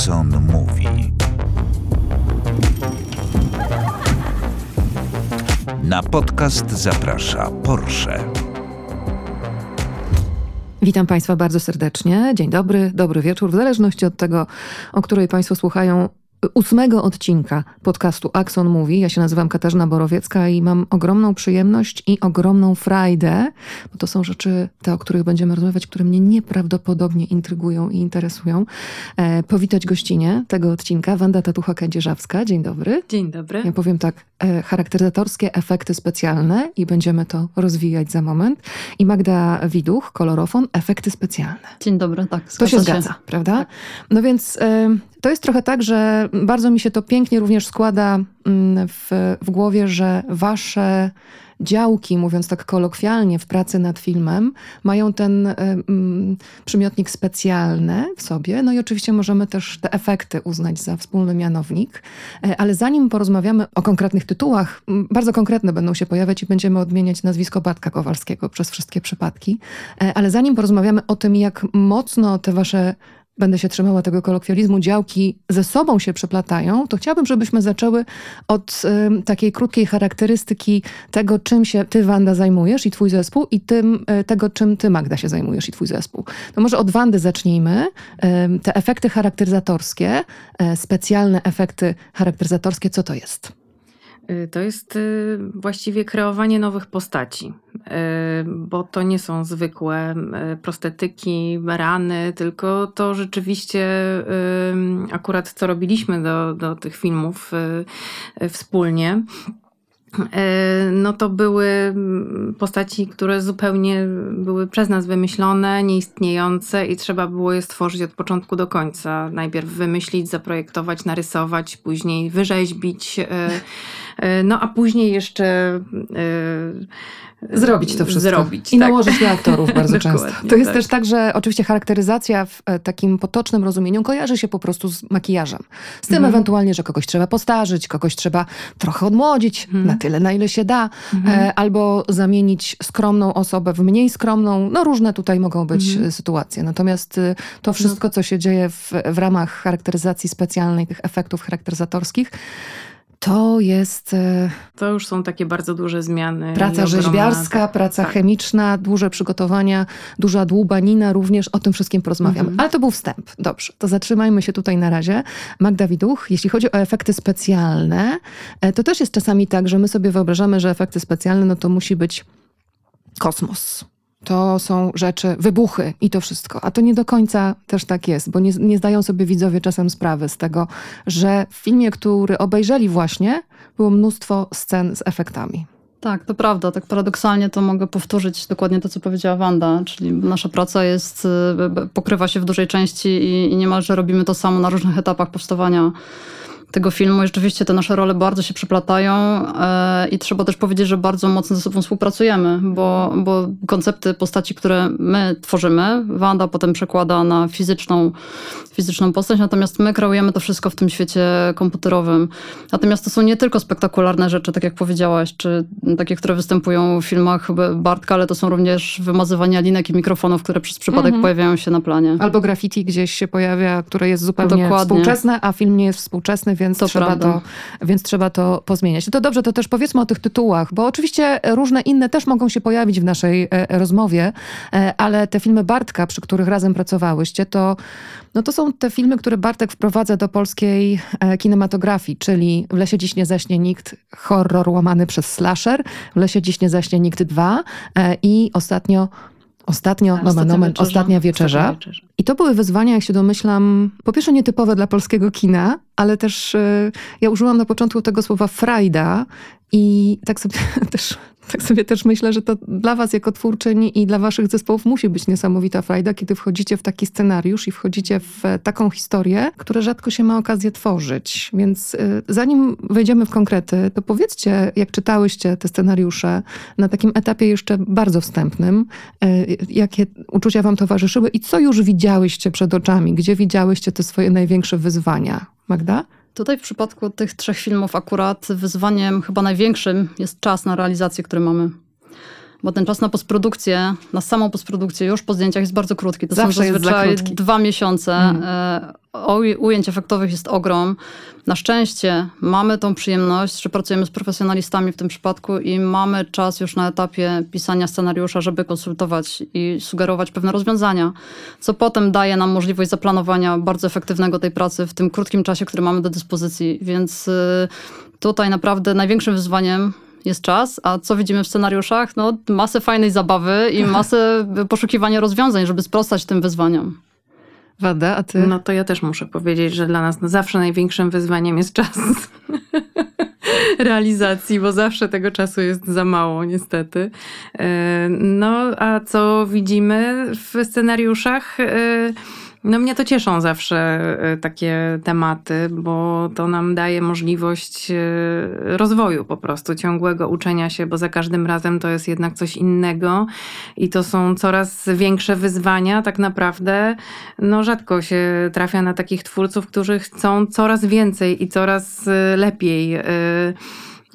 Axon mówi. Na podcast zaprasza Porsche. Witam Państwa bardzo serdecznie. Dzień dobry, dobry wieczór, w zależności od tego, o której Państwo słuchają ósmego odcinka podcastu Axon Mówi. Ja się nazywam Katarzyna Borowiecka i mam ogromną przyjemność i ogromną frajdę, bo to są rzeczy, te, o których będziemy rozmawiać, które mnie nieprawdopodobnie intrygują i interesują. E, powitać gościnie tego odcinka, Wanda Tatucha-Kędzierzawska. Dzień dobry. Dzień dobry. Ja powiem tak, e, charakteryzatorskie efekty specjalne i będziemy to rozwijać za moment. I Magda Widuch, kolorofon, efekty specjalne. Dzień dobry, tak. To się zgadza, prawda? Tak. No więc... E, to jest trochę tak, że bardzo mi się to pięknie również składa mm, w, w głowie, że wasze działki, mówiąc tak kolokwialnie, w pracy nad filmem, mają ten y, przymiotnik specjalny w sobie. No i oczywiście możemy też te efekty uznać za wspólny mianownik. Y, ale zanim porozmawiamy o konkretnych tytułach, bardzo konkretne będą się pojawiać i będziemy odmieniać nazwisko Bartka Kowalskiego przez wszystkie przypadki. E, ale zanim porozmawiamy o tym, jak mocno te wasze będę się trzymała tego kolokwializmu, działki ze sobą się przeplatają, to chciałabym, żebyśmy zaczęły od y, takiej krótkiej charakterystyki tego, czym się ty, Wanda, zajmujesz i twój zespół i tym, y, tego, czym ty, Magda, się zajmujesz i twój zespół. To może od Wandy zacznijmy. Y, te efekty charakteryzatorskie, y, specjalne efekty charakteryzatorskie, co to jest? Y, to jest y, właściwie kreowanie nowych postaci, y, bo to nie są zwykłe prostetyki, rany, tylko to rzeczywiście akurat co robiliśmy do, do tych filmów wspólnie no to były postaci, które zupełnie były przez nas wymyślone, nieistniejące i trzeba było je stworzyć od początku do końca. Najpierw wymyślić, zaprojektować, narysować, później wyrzeźbić no a później jeszcze e, zrobić to wszystko. Zrobić, I tak. nałożyć na aktorów bardzo często. To jest tak. też tak, że oczywiście charakteryzacja w e, takim potocznym rozumieniu kojarzy się po prostu z makijażem. Z tym mhm. ewentualnie, że kogoś trzeba postarzyć, kogoś trzeba trochę odmłodzić, mhm. na tyle, na ile się da, mhm. albo zamienić skromną osobę w mniej skromną. No różne tutaj mogą być sytuacje. Natomiast to no. wszystko, co się dzieje w, w ramach charakteryzacji specjalnej, tych efektów charakteryzatorskich, to jest. E, to już są takie bardzo duże zmiany. Praca rzeźbiarska, praca tak. chemiczna, duże przygotowania, duża dłubanina, również o tym wszystkim porozmawiamy. Mhm. Ale to był wstęp. Dobrze, to zatrzymajmy się tutaj na razie. Magda Widuch, jeśli chodzi o efekty specjalne, e, to też jest czasami tak, że my sobie wyobrażamy, że efekty specjalne no to musi być kosmos to są rzeczy, wybuchy i to wszystko. A to nie do końca też tak jest, bo nie, nie zdają sobie widzowie czasem sprawy z tego, że w filmie, który obejrzeli właśnie, było mnóstwo scen z efektami. Tak, to prawda. Tak paradoksalnie to mogę powtórzyć dokładnie to, co powiedziała Wanda, czyli nasza praca jest, y, pokrywa się w dużej części i, i niemalże robimy to samo na różnych etapach powstawania tego filmu. I rzeczywiście te nasze role bardzo się przeplatają e, i trzeba też powiedzieć, że bardzo mocno ze sobą współpracujemy, bo, bo koncepty postaci, które my tworzymy, Wanda potem przekłada na fizyczną, fizyczną postać, natomiast my kreujemy to wszystko w tym świecie komputerowym. Natomiast to są nie tylko spektakularne rzeczy, tak jak powiedziałaś, czy takie, które występują w filmach Bartka, ale to są również wymazywania linek i mikrofonów, które przez przypadek mhm. pojawiają się na planie. Albo graffiti gdzieś się pojawia, które jest zupełnie Dokładnie. współczesne, a film nie jest współczesny, więc, to trzeba to, więc trzeba to pozmieniać. To dobrze, to też powiedzmy o tych tytułach, bo oczywiście różne inne też mogą się pojawić w naszej e, rozmowie, e, ale te filmy Bartka, przy których razem pracowałyście, to, no to są te filmy, które Bartek wprowadza do polskiej e, kinematografii, czyli W lesie dziś nie zaśnie nikt, horror łamany przez slasher, W lesie dziś nie zaśnie nikt dwa i ostatnio Ostatnio, tak, nomen, nomen, wieczerza. Ostatnia wieczerza. I to były wyzwania, jak się domyślam, po pierwsze nietypowe dla polskiego kina, ale też y, ja użyłam na początku tego słowa frajda i tak sobie też tak sobie też myślę, że to dla was jako twórczyni i dla waszych zespołów musi być niesamowita frajda, kiedy wchodzicie w taki scenariusz i wchodzicie w taką historię, które rzadko się ma okazję tworzyć. Więc y, zanim wejdziemy w konkrety, to powiedzcie, jak czytałyście te scenariusze na takim etapie jeszcze bardzo wstępnym, jakie uczucia wam towarzyszyły i co już widziałyście przed oczami, gdzie widziałyście te swoje największe wyzwania? Magda? Tutaj w przypadku tych trzech filmów akurat wyzwaniem chyba największym jest czas na realizację, który mamy. Bo ten czas na postprodukcję, na samą postprodukcję już po zdjęciach jest bardzo krótki. To Zawsze są zazwyczaj dwa miesiące. Mm. Ujęć efektowych jest ogrom. Na szczęście mamy tą przyjemność, że pracujemy z profesjonalistami w tym przypadku i mamy czas już na etapie pisania scenariusza, żeby konsultować i sugerować pewne rozwiązania, co potem daje nam możliwość zaplanowania bardzo efektywnego tej pracy w tym krótkim czasie, który mamy do dyspozycji. Więc y, tutaj naprawdę największym wyzwaniem jest czas, a co widzimy w scenariuszach? No, masę fajnej zabawy i masę poszukiwania rozwiązań, żeby sprostać tym wyzwaniom. Wada, a ty? No to ja też muszę powiedzieć, że dla nas zawsze największym wyzwaniem jest czas realizacji, bo zawsze tego czasu jest za mało, niestety. E, no, a co widzimy w scenariuszach? No mnie to cieszą zawsze e, takie tematy, bo to nam daje możliwość e, rozwoju po prostu, ciągłego uczenia się, bo za każdym razem to jest jednak coś innego i to są coraz większe wyzwania tak naprawdę. No rzadko się trafia na takich twórców, którzy chcą coraz więcej i coraz e, lepiej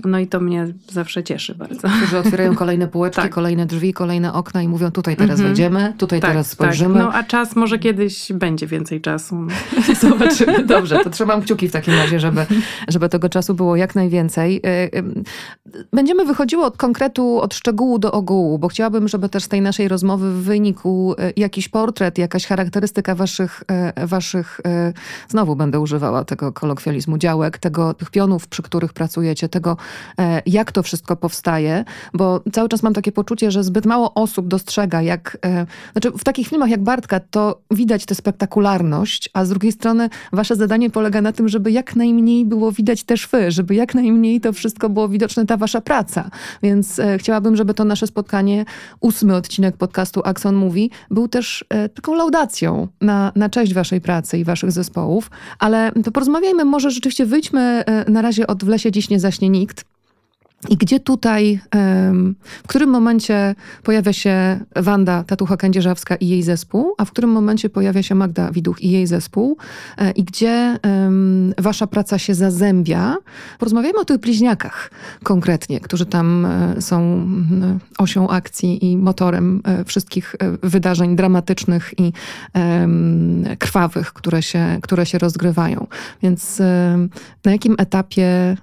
no i to mnie zawsze cieszy bardzo. Że otwierają kolejne półeczki, tak. kolejne drzwi, kolejne okna i mówią tutaj teraz -hmm. wejdziemy, tutaj tak, teraz tak. spojrzymy. Tak. No a czas może kiedyś będzie więcej czasu. No. Zobaczymy. Dobrze, to trzymam kciuki w takim razie, żeby, żeby tego czasu było jak najwięcej. Y, y, będziemy wychodziły od konkretu, od szczegółu do ogółu, bo chciałabym, żeby też z tej naszej rozmowy wynikł y, jakiś portret, jakaś charakterystyka waszych, waszych znowu będę używała tego kolokwializmu, działek, tego, tych pionów, przy których pracujecie, tego jak to wszystko powstaje, bo cały czas mam takie poczucie, że zbyt mało osób dostrzega, jak. E, znaczy, w takich filmach jak Bartka to widać tę spektakularność, a z drugiej strony wasze zadanie polega na tym, żeby jak najmniej było widać też wy, żeby jak najmniej to wszystko było widoczne, ta wasza praca. Więc e, chciałabym, żeby to nasze spotkanie, ósmy odcinek podcastu Axon Mówi, był też taką laudacją na, na cześć waszej pracy i waszych zespołów, ale to porozmawiajmy, może rzeczywiście wyjdźmy na razie od W lesie dziś nie zaśnie nikt, i gdzie tutaj, w którym momencie pojawia się Wanda Tatucha-Kędzierzawska i jej zespół, a w którym momencie pojawia się Magda Widuch i jej zespół e, i gdzie wasza praca się zazębia. Porozmawiajmy o tych bliźniakach konkretnie, którzy tam e, są osią akcji i motorem e, wszystkich wydarzeń dramatycznych i krwawych, które się, które się rozgrywają. Więc na jakim etapie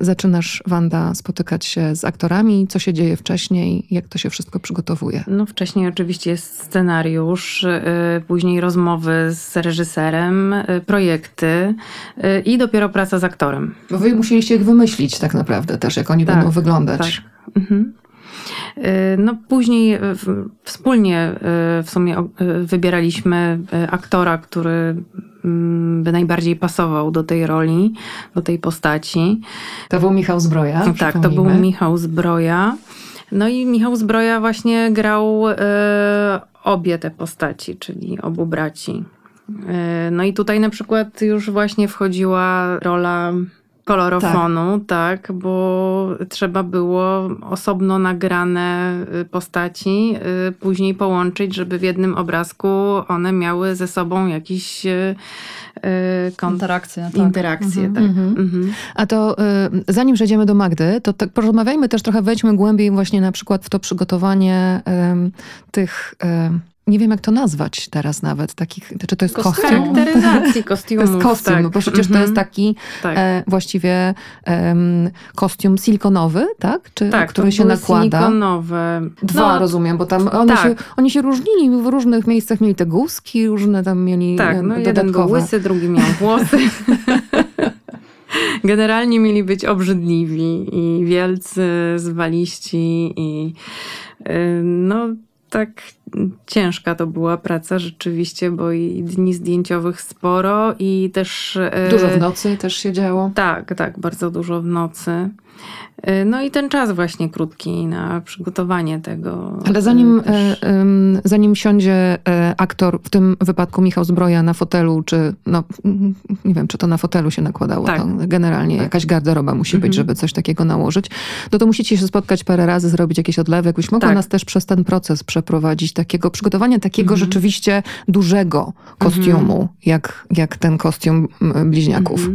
zaczynasz, Wanda, spotykać spotykać się z aktorami, co się dzieje wcześniej, jak to się wszystko przygotowuje? No wcześniej oczywiście jest scenariusz, y, później rozmowy z reżyserem, y, projekty y, i dopiero praca z aktorem. Bo wy musieliście ich wymyślić tak naprawdę też, jak oni tak, będą wyglądać. Tak. Mhm. No później wspólnie w sumie wybieraliśmy aktora, który by najbardziej pasował do tej roli, do tej postaci. To był Michał Zbroja. Tak, to był Michał Zbroja. No i Michał Zbroja właśnie grał e, obie te postaci, czyli obu braci. E, no i tutaj na przykład już właśnie wchodziła rola kolorofonu, tak. tak. bo trzeba było osobno nagrane y, postaci y, później połączyć, żeby w jednym obrazku one miały ze sobą jakiś y, interakcje. Tak. Interakcje, mhm. tak. Mhm. Mhm. A to zanim przejdziemy do Magdy, to tak porozmawiajmy też trochę, wejdźmy głębiej właśnie na przykład w to przygotowanie tych nie wiem jak to nazwać teraz nawet, takich, czy to jest kostium? Charakteryzacji kostiumów. To jest kostium, tak. bo przecież to jest mhm. taki tak. e, właściwie e, kostium silikonowy, tak? Czy, tak, który się nakłada. silikonowe. Dwa no, rozumiem, bo tam one, tak. się, oni się różnili, w różnych miejscach mieli te guzki, różne tam mieli Tak, no dodatkowe. jeden był łysy, drugi miał włosy. Generalnie mieli być obrzydliwi i wielcy, zwaliści i y, no tak ciężka to była praca rzeczywiście, bo i dni zdjęciowych sporo i też... E, dużo w nocy też się działo. Tak, tak, bardzo dużo w nocy. E, no i ten czas właśnie krótki na przygotowanie tego. Ale zanim, też... E, zanim siądzie aktor, w tym wypadku Michał Zbroja na fotelu, czy no, nie wiem, czy to na fotelu się nakładało, tak. to generalnie tak. jakaś garderoba musi być, mhm. żeby coś takiego nałożyć, no to musicie się spotkać parę razy, zrobić jakieś odlewy. Jakbyś mogła tak. nas też przez ten proces przeprowadzić, takiego przygotowania takiego mhm. rzeczywiście dużego kostiumu, mhm. jak, jak ten kostium bliźniaków.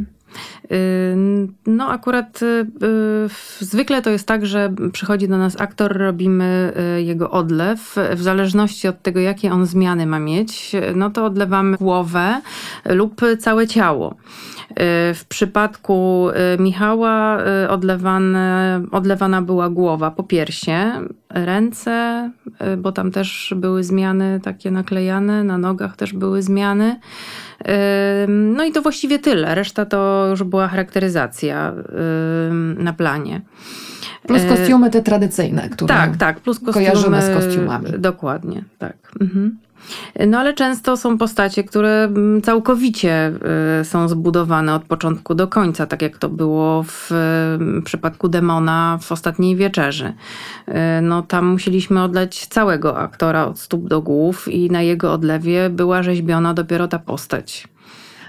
No, akurat zwykle to jest tak, że przychodzi do nas aktor, robimy jego odlew. W zależności od tego, jakie on zmiany ma mieć, no to odlewamy głowę lub całe ciało. W przypadku Michała odlewane, odlewana była głowa po piersie, ręce, bo tam też były zmiany takie naklejane, na nogach też były zmiany. No i to właściwie tyle. Reszta to już była charakteryzacja na planie. Plus kostiumy te tradycyjne, które tak, tak, plus kostiumy, kojarzymy z kostiumami. Dokładnie, tak. Mhm. No ale często są postacie, które mm, całkowicie y, są zbudowane od początku do końca, tak jak to było w przypadku Demona w Ostatniej Wieczerzy. Y, no tam musieliśmy odleć całego aktora od stóp do głów i na jego odlewie była rzeźbiona dopiero ta postać.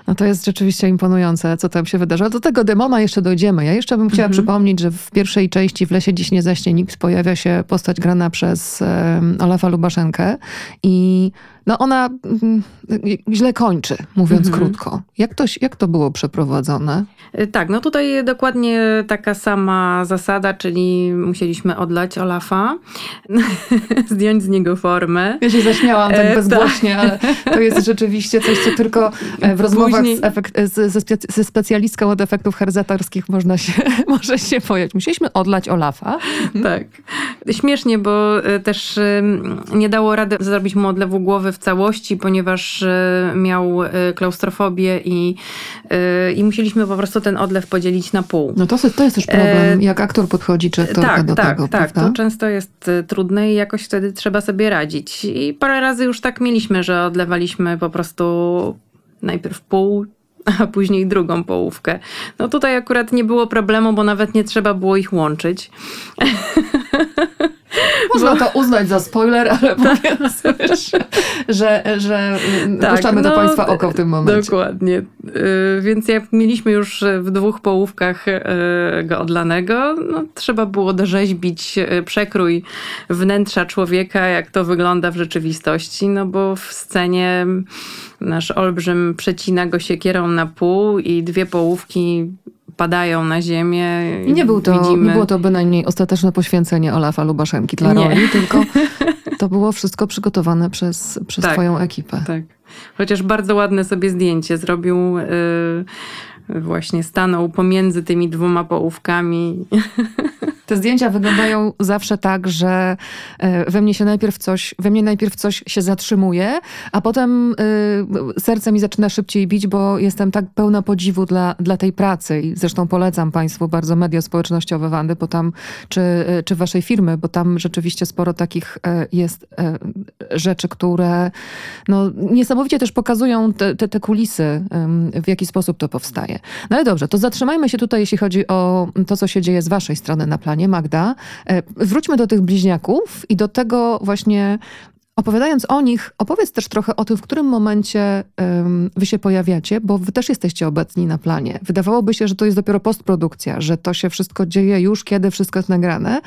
No to jest rzeczywiście imponujące, co tam się wydarzyło. Do tego demona jeszcze dojdziemy. Ja jeszcze bym chciała mhm. przypomnieć, że w pierwszej części w Lesie dziś nie zaśnie nikt pojawia się postać grana przez um, Olafa Lubaszenkę i no ona mm, źle kończy, mówiąc mhm. krótko. Jak to, jak to było przeprowadzone? Y, tak, no tutaj dokładnie taka sama zasada, czyli musieliśmy odlać Olafa, zdjąć z niego formę. Ja się zaśmiałam tak e, bezgłośnie, ale to jest rzeczywiście coś, co tylko e, w rozmowach Później... z efekt, z, ze, specjalistką od efektów herzatorskich można się, może się pojawić. Musieliśmy odlać Olafa. tak. Śmiesznie, bo e, też nie dało rady zrobić mu odlewu głowy w całości, ponieważ e, miał e, klaustrofobię i, e, i musieliśmy po prostu ten odlew podzielić na pół. No to, to jest też problem, jak aktor podchodzi, czy aktorka tak, do tak, tego, Tak, tak, to często jest trudne i jakoś wtedy trzeba sobie radzić. I parę razy już tak mieliśmy, że odlewaliśmy po prostu najpierw pół, a później drugą połówkę. No tutaj akurat nie było problemu, bo nawet nie trzeba było ich łączyć. Można to uznać za spoiler, ale mówiąc, że, że, że tak, puszczamy no, do Państwa oko w tym momencie. Dokładnie. Y, więc jak mieliśmy już w dwóch połówkach y, go odlanego, no, trzeba było dorzeźbić y, przekrój wnętrza człowieka, jak to wygląda w rzeczywistości, no bo w scenie nasz olbrzym przecina go siekierą na pół i dwie połówki padają na ziemię. I nie, był to, widzimy... nie było to bynajmniej ostateczne poświęcenie Olafa Lubaszenki dla nie. roli, tylko to było wszystko przygotowane przez, przez tak, twoją ekipę. Tak. Chociaż bardzo ładne sobie zdjęcie zrobił. Yy, właśnie stanął pomiędzy tymi dwoma połówkami. Te zdjęcia wyglądają zawsze tak, że e, we mnie się najpierw coś, we mnie najpierw coś się zatrzymuje, a potem y, serce mi zaczyna szybciej bić, bo jestem tak pełna podziwu dla, dla tej pracy. I zresztą polecam Państwu bardzo media społecznościowe Wandy, bo tam, czy, czy Waszej firmy, bo tam rzeczywiście sporo takich jest rzeczy, które no, niesamowicie też pokazują te, te, te kulisy, w jaki sposób to powstaje. No ale dobrze, to zatrzymajmy się tutaj, jeśli chodzi o to, co się dzieje z Waszej strony na planie pytanie, Magda. E, wróćmy do tych bliźniaków i do tego właśnie Opowiadając o nich, opowiedz też trochę o tym, w którym momencie wy się pojawiacie, bo wy też jesteście obecni na planie. Wydawałoby się, że to jest dopiero postprodukcja, że to się wszystko dzieje już, kiedy wszystko jest nagrane.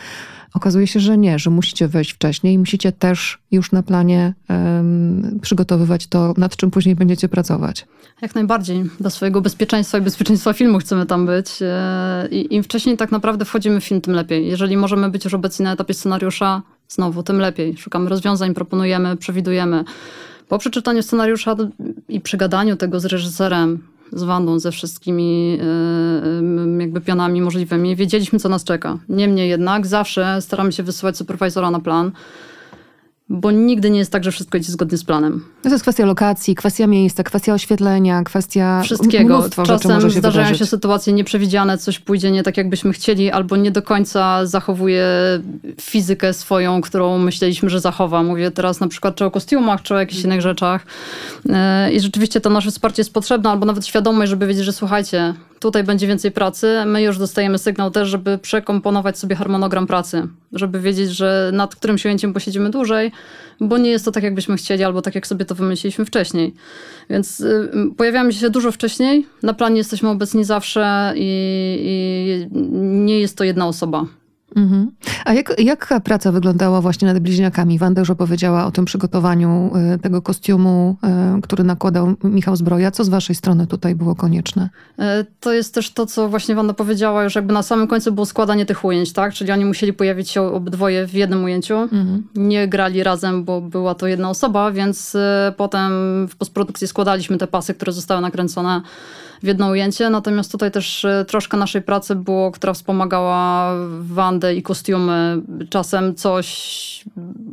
Okazuje się, że nie, że musicie wejść wcześniej i musicie też już na planie um, przygotowywać to, nad czym później będziecie pracować. Jak najbardziej. Dla swojego bezpieczeństwa i bezpieczeństwa filmu chcemy tam być. E, I im wcześniej tak naprawdę wchodzimy w film, tym lepiej. Jeżeli możemy być już obecni na etapie scenariusza, znowu tym lepiej. Szukamy rozwiązań, proponujemy, przewidujemy. Po przeczytaniu scenariusza i przegadaniu tego z reżyserem, z Wandą, ze wszystkimi e, jakby pionami możliwymi, wiedzieliśmy, co nas czeka. Niemniej jednak zawsze staramy się wysyłać superwizora na plan, bo nigdy nie jest tak, że wszystko idzie zgodnie z planem. To jest kwestia lokacji, kwestia miejsca, kwestia oświetlenia, kwestia wszystkiego. Czasem się zdarzają wydarzyć. się sytuacje nieprzewidziane, coś pójdzie nie tak, jakbyśmy chcieli, albo nie do końca zachowuje fizykę swoją, którą myśleliśmy, że zachowa. Mówię teraz na przykład czy o kostiumach, czy o jakichś innych rzeczach. E, I rzeczywiście to nasze wsparcie jest potrzebne, albo nawet świadomość, żeby wiedzieć, że słuchajcie, tutaj będzie więcej pracy. My już dostajemy sygnał też, żeby przekomponować sobie harmonogram pracy, żeby wiedzieć, że nad którym ujęciem posiedzimy dłużej, bo nie jest to tak, jakbyśmy chcieli, albo tak, jak sobie to wymyśliliśmy wcześniej. Więc y, pojawiamy się dużo wcześniej, na planie jesteśmy obecni zawsze i, i nie jest to jedna osoba. Mhm. A jak, jaka praca wyglądała właśnie nad bliźniakami? Wanda już opowiedziała o tym przygotowaniu y, tego kostiumu, y, który nakładał Michał Zbroja. Co z waszej strony tutaj było konieczne? E, to jest też to, co właśnie Wanda powiedziała, już jakby na samym końcu było składanie tych ujęć, tak? Czyli oni musieli pojawić się obydwoje w jednym ujęciu. Mhm. Nie grali razem, bo była to jedna osoba, więc potem w postprodukcji składaliśmy te pasy, które zostały nakręcone w jedno ujęcie. Natomiast tutaj też e, troszkę naszej pracy było, która wspomagała Wandę i kostiumy. Czasem coś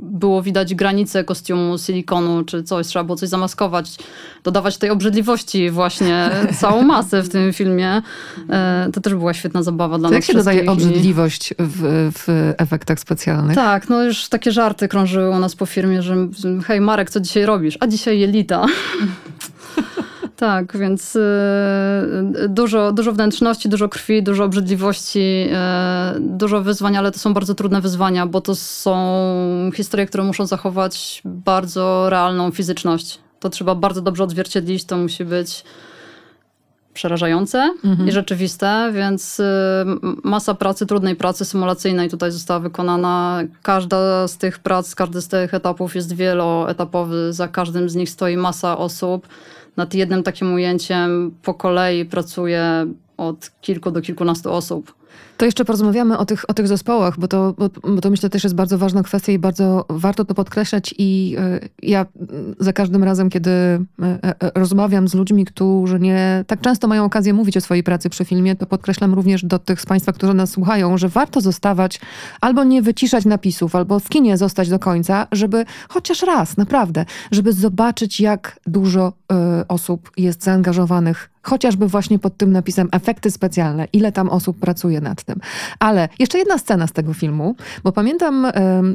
było widać granice kostiumu, silikonu, czy coś, trzeba było coś zamaskować, dodawać tej obrzydliwości właśnie, całą masę w tym filmie. E, to też była świetna zabawa dla to nas Jak się dodaje obrzydliwość w, w efektach specjalnych? Tak, no już takie żarty krążyły u nas po firmie, że hej Marek, co dzisiaj robisz? A dzisiaj jelita. Tak, więc y, dużo, dużo wnętrzności, dużo krwi, dużo obrzydliwości, y, dużo wyzwań, ale to są bardzo trudne wyzwania, bo to są historie, które muszą zachować bardzo realną fizyczność. To trzeba bardzo dobrze odzwierciedlić, to musi być przerażające mhm. i rzeczywiste, więc y, masa pracy, trudnej pracy symulacyjnej tutaj została wykonana. Każda z tych prac, każdy z tych etapów jest wieloetapowy, za każdym z nich stoi masa osób nad jednym takim ujęciem po kolei pracuje od kilku do kilkunastu osób. To jeszcze porozmawiamy o tych, o tych zespołach, bo to, bo, bo to myślę też jest bardzo ważna kwestia i bardzo warto to podkreślać. I y, ja za każdym razem, kiedy y, y, rozmawiam z ludźmi, którzy nie tak często mają okazję mówić o swojej pracy przy filmie, to podkreślam również do tych z Państwa, którzy nas słuchają, że warto zostawać albo nie wyciszać napisów, albo w kinie zostać do końca, żeby chociaż raz, naprawdę, żeby zobaczyć, jak dużo osób jest zaangażowanych chociażby właśnie pod tym napisem efekty specjalne, ile tam osób pracuje nad tym. Ale jeszcze jedna scena z tego filmu, bo pamiętam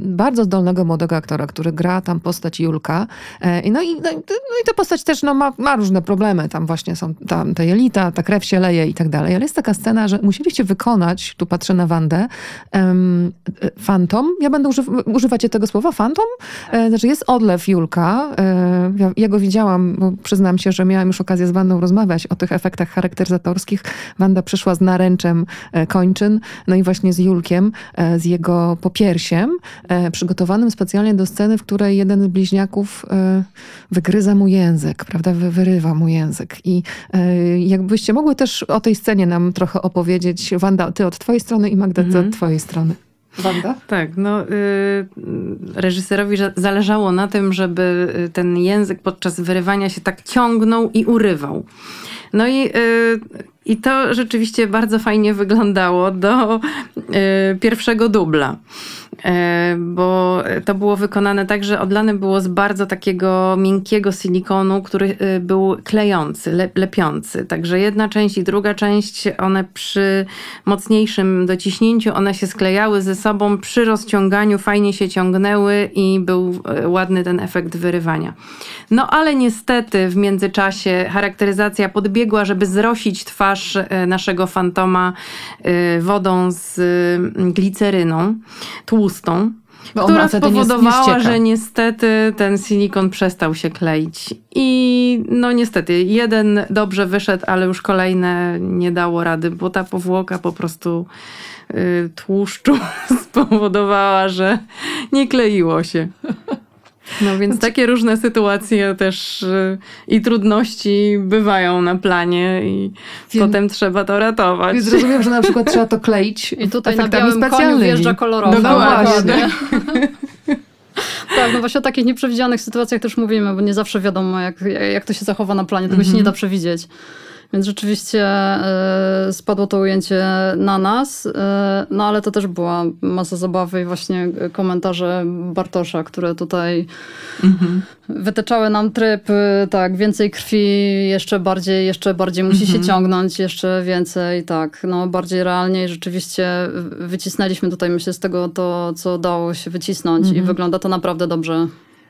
bardzo zdolnego młodego aktora, który gra tam postać Julka. E, no, i, no, no i ta postać też no, ma, ma różne problemy. Tam właśnie są tam te jelita, ta krew się leje i tak dalej. Ale jest taka scena, że musieliście wykonać, tu patrzę na Wandę, um, fantom. Ja będę używ używać tego słowa, fantom? E, znaczy jest odlew Julka. Ja, ja go widziałam, bo przyznam się, że miałam już okazję z Wandą rozmawiać o tych efektach charakteryzatorskich. Wanda przyszła z naręczem e, kończyn, no i właśnie z Julkiem, e, z jego popiersiem, e, przygotowanym specjalnie do sceny, w której jeden z bliźniaków wygryza mu język, prawda, wyrywa mu język. I jakbyście mogły też o tej scenie nam trochę opowiedzieć. Wanda, ty od twojej strony i Magda, ty od mhm. twojej strony. Wanda? Tak, no y, reżyserowi zależało na tym, żeby ten język podczas wyrywania się tak ciągnął i urywał. No i, y, i to rzeczywiście bardzo fajnie wyglądało do y, pierwszego dubla. E, bo to było wykonane tak, że odlane było z bardzo takiego miękkiego silikonu, który e, był klejący, lepiący. Także jedna część i druga część, one przy mocniejszym dociśnięciu, one się sklejały ze sobą, przy rozciąganiu fajnie się ciągnęły i był e, ładny ten efekt wyrywania. No ale niestety w międzyczasie charakteryzacja podbiegła, żeby zrosić twarz naszego fantoma wodą z gliceryną tłustą, Bo która spowodowała, nie, że niestety ten silikon przestał się kleić. I no niestety, jeden dobrze wyszedł, ale już kolejne nie dało rady, bo ta powłoka po prostu y, tłuszczu spowodowała, że nie kleiło się. No więc znaczy- takie różne sytuacje też y, i trudności bywają na planie i Wiem. potem trzeba to ratować. Więc rozumiem, że na przykład trzeba to kleić I tutaj na białym koniu wjeżdża kolorowo. No, no właśnie. Tak, no właśnie o takich nieprzewidzianych sytuacjach też mówimy, bo nie zawsze wiadomo, jak, jak to się zachowa na planie. Tego mm -hmm. się nie mhm. da przewidzieć. Więc rzeczywiście e, spadło to ujęcie na nas, e, no ale to też była masa zabawy i właśnie komentarze Bartosza, które tutaj mhm. wytyczały nam tryb, e, tak, więcej krwi, jeszcze bardziej, jeszcze bardziej musi mhm. się ciągnąć, jeszcze więcej, tak, no bardziej realnie i rzeczywiście wycisnęliśmy tutaj myślę z tego to, co dało się wycisnąć mhm. i wygląda to naprawdę dobrze.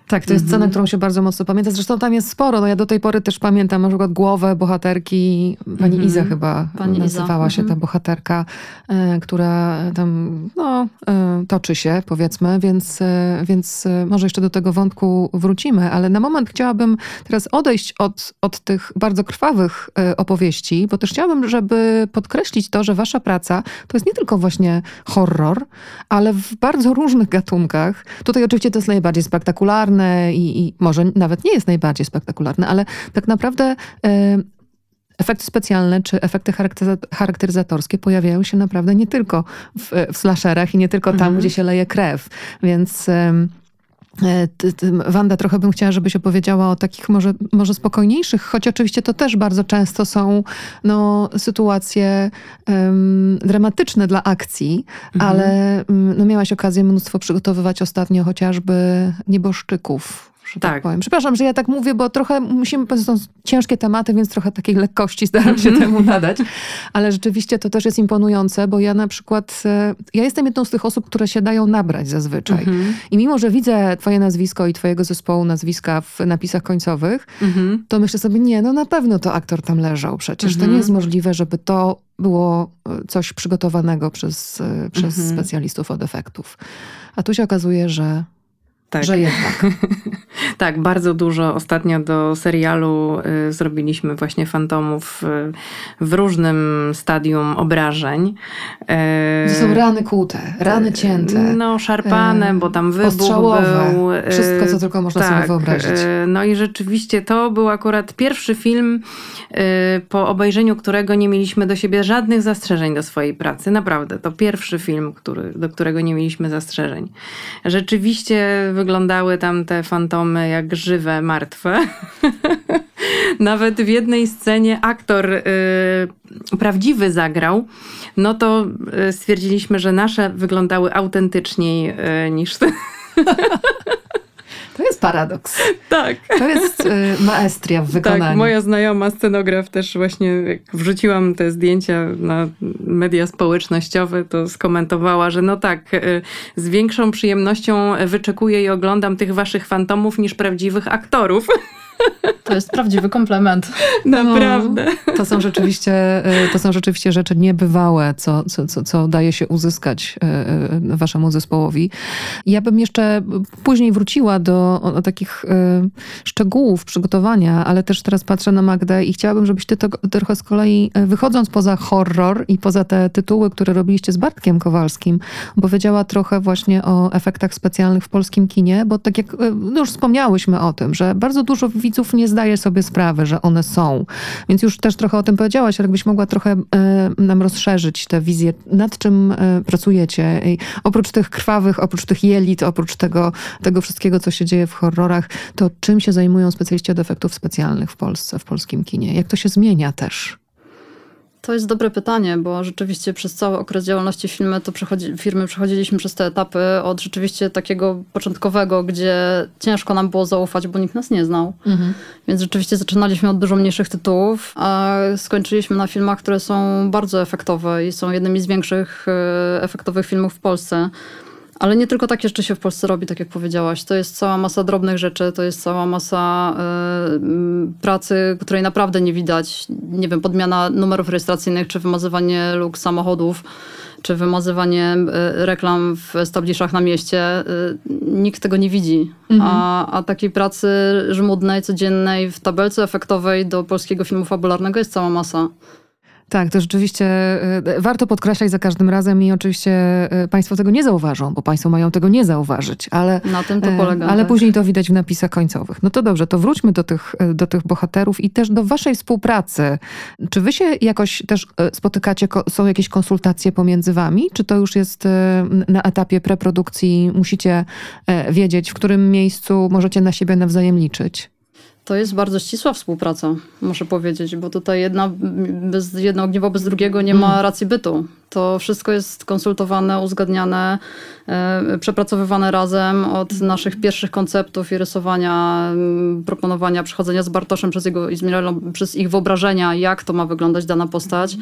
Tak, to jest mhm. scena, którą się bardzo mocno pamięta. Zresztą tam jest sporo. No ja do tej pory też pamiętam na przykład głowę bohaterki, pani mhm. Iza chyba pani nazywała Iza. się ta mhm. bohaterka, e, która tam no, e, toczy się, powiedzmy, więc, e, więc e, może jeszcze do tego wątku wrócimy, ale na moment chciałabym teraz odejść od, od tych bardzo krwawych e, opowieści, bo też chciałabym, żeby podkreślić to, że wasza praca to jest nie tylko właśnie horror, ale w bardzo różnych gatunkach. Tutaj oczywiście to jest najbardziej spektakularne i, i może nawet nie jest najbardziej spektakularne, ale tak naprawdę e, efekty specjalne czy efekty charakteryzatorskie pojawiają się naprawdę nie tylko w, w slasherach i nie tylko tam, mhm. gdzie się leje krew. Więc... E, Wanda, trochę bym chciała, żebyś opowiedziała o takich może, może spokojniejszych, choć oczywiście to też bardzo często są no, sytuacje um, dramatyczne dla akcji, mhm. ale um, no, miałaś okazję mnóstwo przygotowywać ostatnio chociażby nieboszczyków że tak. tak powiem. Przepraszam, że ja tak mówię, bo trochę musimy, to są ciężkie tematy, więc trochę takiej lekkości staram się temu nadać. Ale rzeczywiście to też jest imponujące, bo ja na przykład, e, ja jestem jedną z tych osób, które się dają nabrać zazwyczaj. Mhm. I mimo, że widzę twoje nazwisko i twojego zespołu nazwiska w napisach końcowych, mhm. to myślę sobie, nie, no na pewno to aktor tam leżał przecież. To nie jest możliwe, żeby to było e, coś przygotowanego przez, e, przez specjalistów od efektów. A tu się okazuje, że tak. że jednak. tak, bardzo dużo ostatnio do serialu y, zrobiliśmy właśnie fantomów y, w różnym stadium obrażeń. Y, to są rany kłute, rany cięte. No, szarpane, bo tam wybuch był. Y, Wszystko, co tylko można tak, sobie wyobrazić. Y, no i rzeczywiście to był akurat pierwszy film, y, po obejrzeniu którego nie mieliśmy do siebie żadnych zastrzeżeń do swojej pracy. Naprawdę, to pierwszy film, który, do którego nie mieliśmy zastrzeżeń. Rzeczywiście wyglądały tam te fantomy jak żywe, martwe. Nawet w jednej scenie aktor y, prawdziwy zagrał, no to y, stwierdziliśmy, że nasze wyglądały autentyczniej y, niż te. To jest paradoks. Tak. To jest y, maestria w tak, wykonaniu. Tak, moja znajoma scenograf też właśnie, jak wrzuciłam te zdjęcia na media społecznościowe, to skomentowała, że no tak, y, z większą przyjemnością wyczekuję i oglądam tych waszych fantomów niż prawdziwych aktorów. To jest prawdziwy komplement. Naprawdę. No, to, są rzeczywiście, y, to są rzeczywiście rzeczy niebywałe, co, co, co, co daje się uzyskać y, y, waszemu zespołowi. Ja bym jeszcze później wróciła do takich szczegółów przygotowania, ale też teraz patrzę na Magdę i chciałabym, żebyś ty to trochę z kolei, wychodząc poza horror i poza te tytuły, które robiliście z Bartkiem Kowalskim, powiedziała trochę właśnie o efektach specjalnych w polskim kinie, bo tak jak no już wspomniałyśmy o tym, że bardzo dużo widzów nie zdaje sobie sprawy, że one są. Więc już też trochę o tym powiedziałaś, ale jakbyś mogła trochę e, nam rozszerzyć tę wizję, nad czym e, pracujecie. I oprócz tych krwawych, oprócz tych jelit, oprócz tego, tego wszystkiego, co się dzieje w horrorach, to czym się zajmują specjaliści od efektów specjalnych w Polsce, w polskim kinie? Jak to się zmienia też? To jest dobre pytanie, bo rzeczywiście przez cały okres działalności firmy, to przechodzi, firmy przechodziliśmy przez te etapy od rzeczywiście takiego początkowego, gdzie ciężko nam było zaufać, bo nikt nas nie znał. Mhm. Więc rzeczywiście zaczynaliśmy od dużo mniejszych tytułów, a skończyliśmy na filmach, które są bardzo efektowe i są jednymi z większych e, efektowych filmów w Polsce. Ale nie tylko takie rzeczy się w Polsce robi, tak jak powiedziałaś. To jest cała masa drobnych rzeczy, to jest cała masa y, pracy, której naprawdę nie widać. Nie wiem, podmiana numerów rejestracyjnych, czy wymazywanie luk samochodów, czy wymazywanie y, reklam w establishach na mieście. Y, nikt tego nie widzi. Mhm. A, a takiej pracy żmudnej, codziennej, w tabelce efektowej do polskiego filmu fabularnego jest cała masa. Tak, to rzeczywiście e, warto podkreślać za każdym razem i oczywiście e, Państwo tego nie zauważą, bo Państwo mają tego nie zauważyć, ale, Na tym to e, polega, ale tak. później to widać w napisach końcowych. No to dobrze, to wróćmy do tych, do tych bohaterów i też do Waszej współpracy. Czy Wy się jakoś też spotykacie, są jakieś konsultacje pomiędzy Wami? Czy to już jest na etapie preprodukcji, musicie wiedzieć, w którym miejscu możecie na siebie nawzajem liczyć? To jest bardzo ścisła współpraca, muszę powiedzieć, bo tutaj jedna, bez, jedno ogniwo bez drugiego nie ma racji bytu. To wszystko jest konsultowane, uzgadniane, e, przepracowywane razem od naszych pierwszych konceptów i rysowania, mm, proponowania, przechodzenia z Bartoszem przez, jego, przez ich wyobrażenia, jak to ma wyglądać dana postać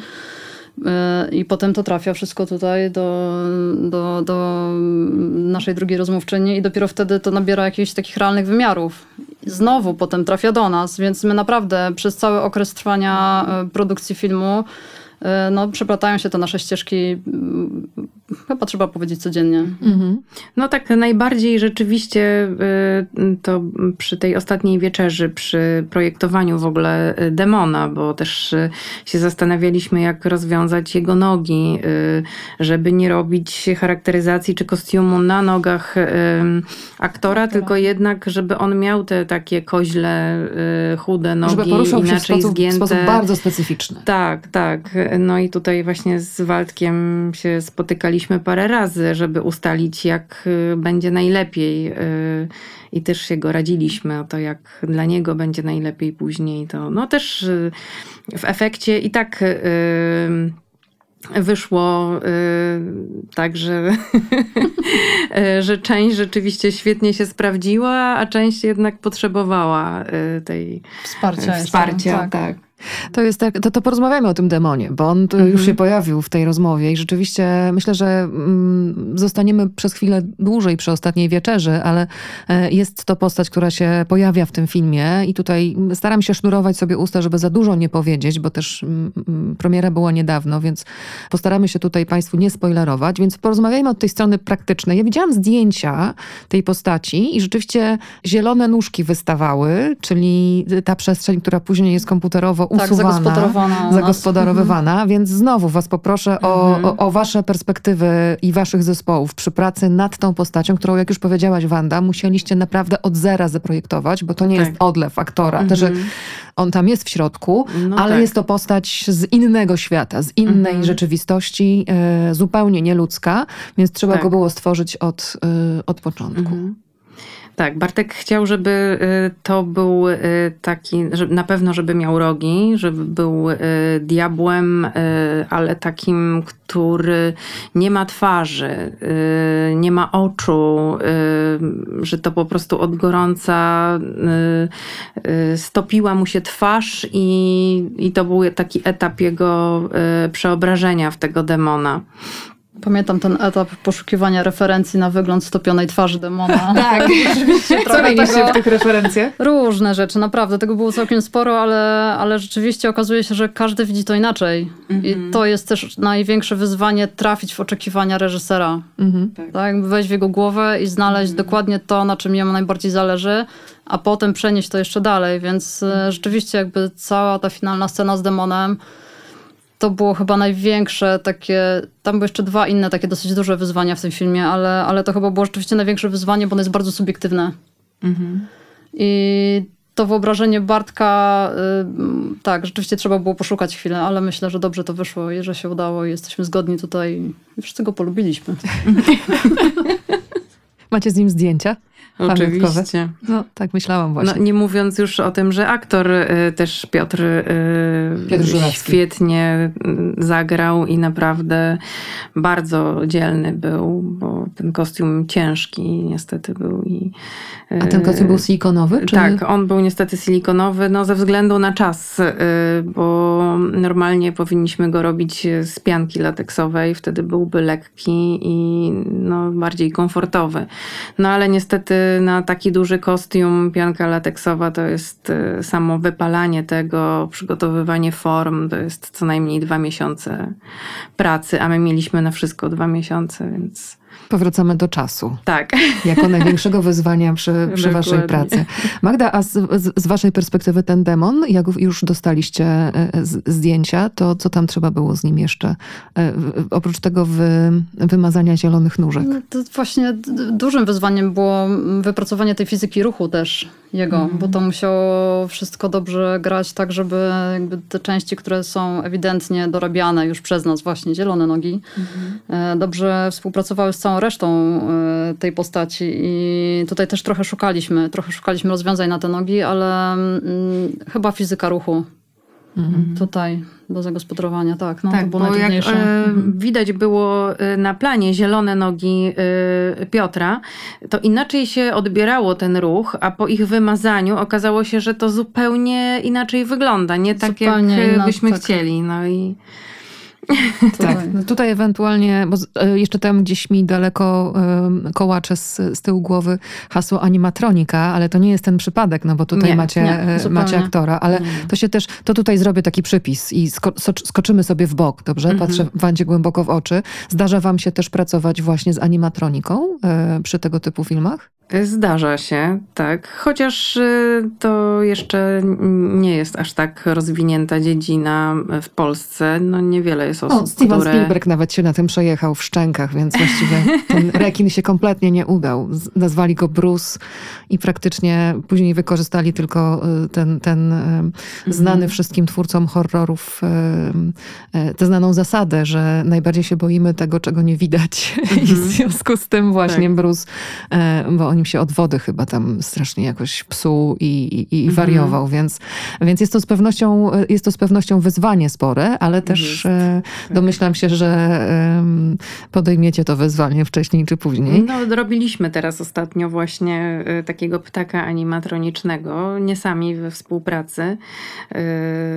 E, I potem to trafia wszystko tutaj do, do, do naszej drugiej rozmówczyni i dopiero wtedy to nabiera jakichś takich realnych wymiarów. Znowu potem trafia do nas, więc my naprawdę przez cały okres trwania e, produkcji filmu no, przeplatają się te nasze ścieżki, mm, chyba trzeba powiedzieć codziennie. Mhm. No tak, najbardziej rzeczywiście y, to przy tej ostatniej wieczerzy, przy projektowaniu w ogóle y, demona, bo też y, się zastanawialiśmy, jak rozwiązać jego nogi, żeby nie robić charakteryzacji czy kostiumu na nogach aktora, tylko jednak, żeby on miał te takie koźle, chude nogi, żeby poruszał inaczej się w sposób, zgięte. w sposób bardzo specyficzny. Tak, tak. No i tutaj właśnie z Waldkiem się spotykaliśmy parę razy, żeby ustalić, jak y, będzie najlepiej. Y, I też się go radziliśmy o to, jak dla niego będzie najlepiej później. To no też y, w efekcie i tak wyszło tak, że, że część rzeczywiście świetnie się sprawdziła, a część jednak potrzebowała tej wsparcia. wsparcia tak. tak. To jest tak, to, to porozmawiamy o tym demonie, bo on mhm. już się pojawił w tej rozmowie i rzeczywiście myślę, że mm, zostaniemy przez chwilę dłużej przy ostatniej wieczerzy, ale e, jest to postać, która się pojawia w tym filmie i tutaj staram się sznurować sobie usta, żeby za dużo nie powiedzieć, bo też mm, mm, premiera była niedawno, więc postaramy się tutaj Państwu nie spoilerować, więc porozmawiajmy od tej strony praktycznej. Ja widziałam zdjęcia tej postaci i rzeczywiście zielone nóżki wystawały, czyli ta przestrzeń, która później jest komputerowo tak, usuwana, zagospodarowywana, mhm. więc znowu was poproszę o, mhm. o, o, wasze perspektywy i waszych zespołów przy pracy nad tą postacią, którą, jak już powiedziałaś Wanda, musieliście naprawdę od zera zaprojektować, bo to nie tak. jest odlew aktora, mhm. że on tam jest w środku, no ale tak. jest to postać z innego świata, z innej mhm. rzeczywistości, e, zupełnie nieludzka, więc trzeba tak. go było stworzyć od, e, od początku. Tak, Bartek chciał, żeby y, to był y, taki, na pewno, żeby miał rogi, żeby był y, diabłem, ale takim, który nie ma twarzy, nie ma oczu, że to po prostu od gorąca stopiła mu się twarz i, i to był taki etap jego przeobrażenia w tego demona. Pamiętam ten etap poszukiwania referencji na wygląd stopionej twarzy demona. Tak, rzeczywiście. Co mieliście w tych referencjach? Różne rzeczy, naprawdę. Tego było całkiem sporo, ale, ale rzeczywiście okazuje się, że każdy widzi to inaczej. Mm -hmm. I mhm. to jest też największe wyzwanie trafić w oczekiwania reżysera. Mm -hmm. Tak. tak, wejść w jego głowę i znaleźć mm -hmm. dokładnie to, na czym jemu najbardziej zależy, a potem przenieść to jeszcze dalej. Więc e, rzeczywiście jakby cała ta finalna scena z demonem to było chyba największe takie, tam były jeszcze dwa inne takie dosyć duże wyzwania w tym filmie, ale, ale to chyba było rzeczywiście największe wyzwanie, bo ono jest bardzo subiektywne. Mhm. I to wyobrażenie Bartka, y, tak, rzeczywiście trzeba było poszukać chwilę, ale myślę, że dobrze to wyszło i że się udało i jesteśmy zgodni tutaj. Wszyscy go polubiliśmy. Macie z nim zdjęcia? Oczywiście. No, tak myślałam właśnie. No, nie mówiąc już o tym, że aktor y, też Piotr, y, Piotr świetnie y, zagrał i naprawdę bardzo dzielny był, bo ten kostium ciężki niestety był. I, A ten kostium był silikonowy? Czy... Tak, on był niestety silikonowy, no ze względu na czas, bo normalnie powinniśmy go robić z pianki lateksowej, wtedy byłby lekki i no, bardziej komfortowy. No ale niestety na taki duży kostium pianka lateksowa to jest y, samo wypalanie tego, przygotowywanie form, to jest co najmniej dwa miesiące pracy, a my mieliśmy na wszystko dwa miesiące, więc Powracamy do czasu. Tak. Jako największego wyzwania przy, przy waszej pracy. Magda, a z, z, z, waszej perspektywy ten demon, jak już dostaliście e, zdjęcia, to co tam trzeba było z nim jeszcze? E, oprócz tego wy, wymazania zielonych nóżek. No, to właśnie dużym wyzwaniem było wypracowanie tej fizyki ruchu też jego, mm. bo to musiało wszystko dobrze grać tak, żeby te części, które są ewidentnie dorabiane już przez nas, właśnie zielone nogi, mm. dobrze współpracowały z całą resztą e, tej postaci i tutaj też trochę szukaliśmy, trochę szukaliśmy rozwiązań na te nogi, ale mm, chyba fizyka ruchu mhm. tutaj do zagospodarowania, tak. No, tak, to było bo jak e, mhm. widać było e, na planie zielone nogi e, Piotra, to inaczej się odbierało ten ruch, a po ich wymazaniu okazało się, że to zupełnie inaczej wygląda, nie tak zupełnie jak byśmy tak. chcieli. No i tak, no tutaj ewentualnie, bo e, jeszcze tam gdzieś mi daleko kołacze z, z tyłu głowy hasło animatronika, ale to nie jest ten przypadek, no bo tutaj nie, macie, nie, e, macie aktora, ale to się też, to tutaj zrobię taki przypis i sko skoczymy sobie w bok, dobrze? Mhm. Patrzę Wandzie głęboko w oczy. Zdarza wam się też pracować właśnie z animatroniką e, przy tego typu filmach? Zdarza się, tak. Chociaż to jeszcze nie jest aż tak rozwinięta dziedzina w Polsce. No niewiele jest osób, o, Steven które... Spielberg nawet się na tym przejechał w szczękach, więc właściwie ten rekin się kompletnie nie udał. Nazwali go Bruce i praktycznie później wykorzystali tylko y, ten, ten mhm. znany wszystkim twórcom horrorów y, tę znaną zasadę, że najbardziej się boimy tego, czego nie widać. I w mhm. związku z tym właśnie tak. Bruce, bo on nim się od wody chyba tam strasznie jakoś psuł i, i, i mhm. wariował, więc, więc jest, to z pewnością, jest to z pewnością wyzwanie spore, ale też. Domyślam się, że podejmiecie to wyzwanie wcześniej czy później. No, robiliśmy teraz ostatnio właśnie e, takiego ptaka animatronicznego, nie sami we współpracy, e,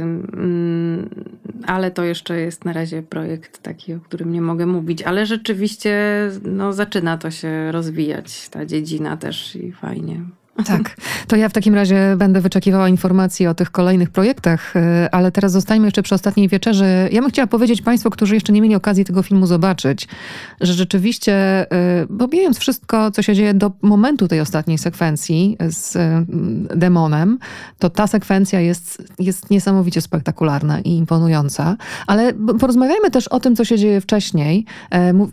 mm, ale to jeszcze jest na razie projekt taki, o którym nie mogę mówić, ale rzeczywiście no, zaczyna to się rozwijać, ta dziedzina też i fajnie. Tak, to ja w takim razie będę wyczekiwała informacji o tych kolejnych projektach, y, ale teraz zostańmy jeszcze przy ostatniej wieczerzy. Ja bym chciała powiedzieć Państwu, którzy jeszcze nie mieli okazji tego filmu zobaczyć, że rzeczywiście, pomijając y, wszystko, co się dzieje do momentu tej ostatniej sekwencji z y, demonem, to ta sekwencja jest, jest niesamowicie spektakularna i imponująca. Ale porozmawiajmy też o tym, co się dzieje wcześniej.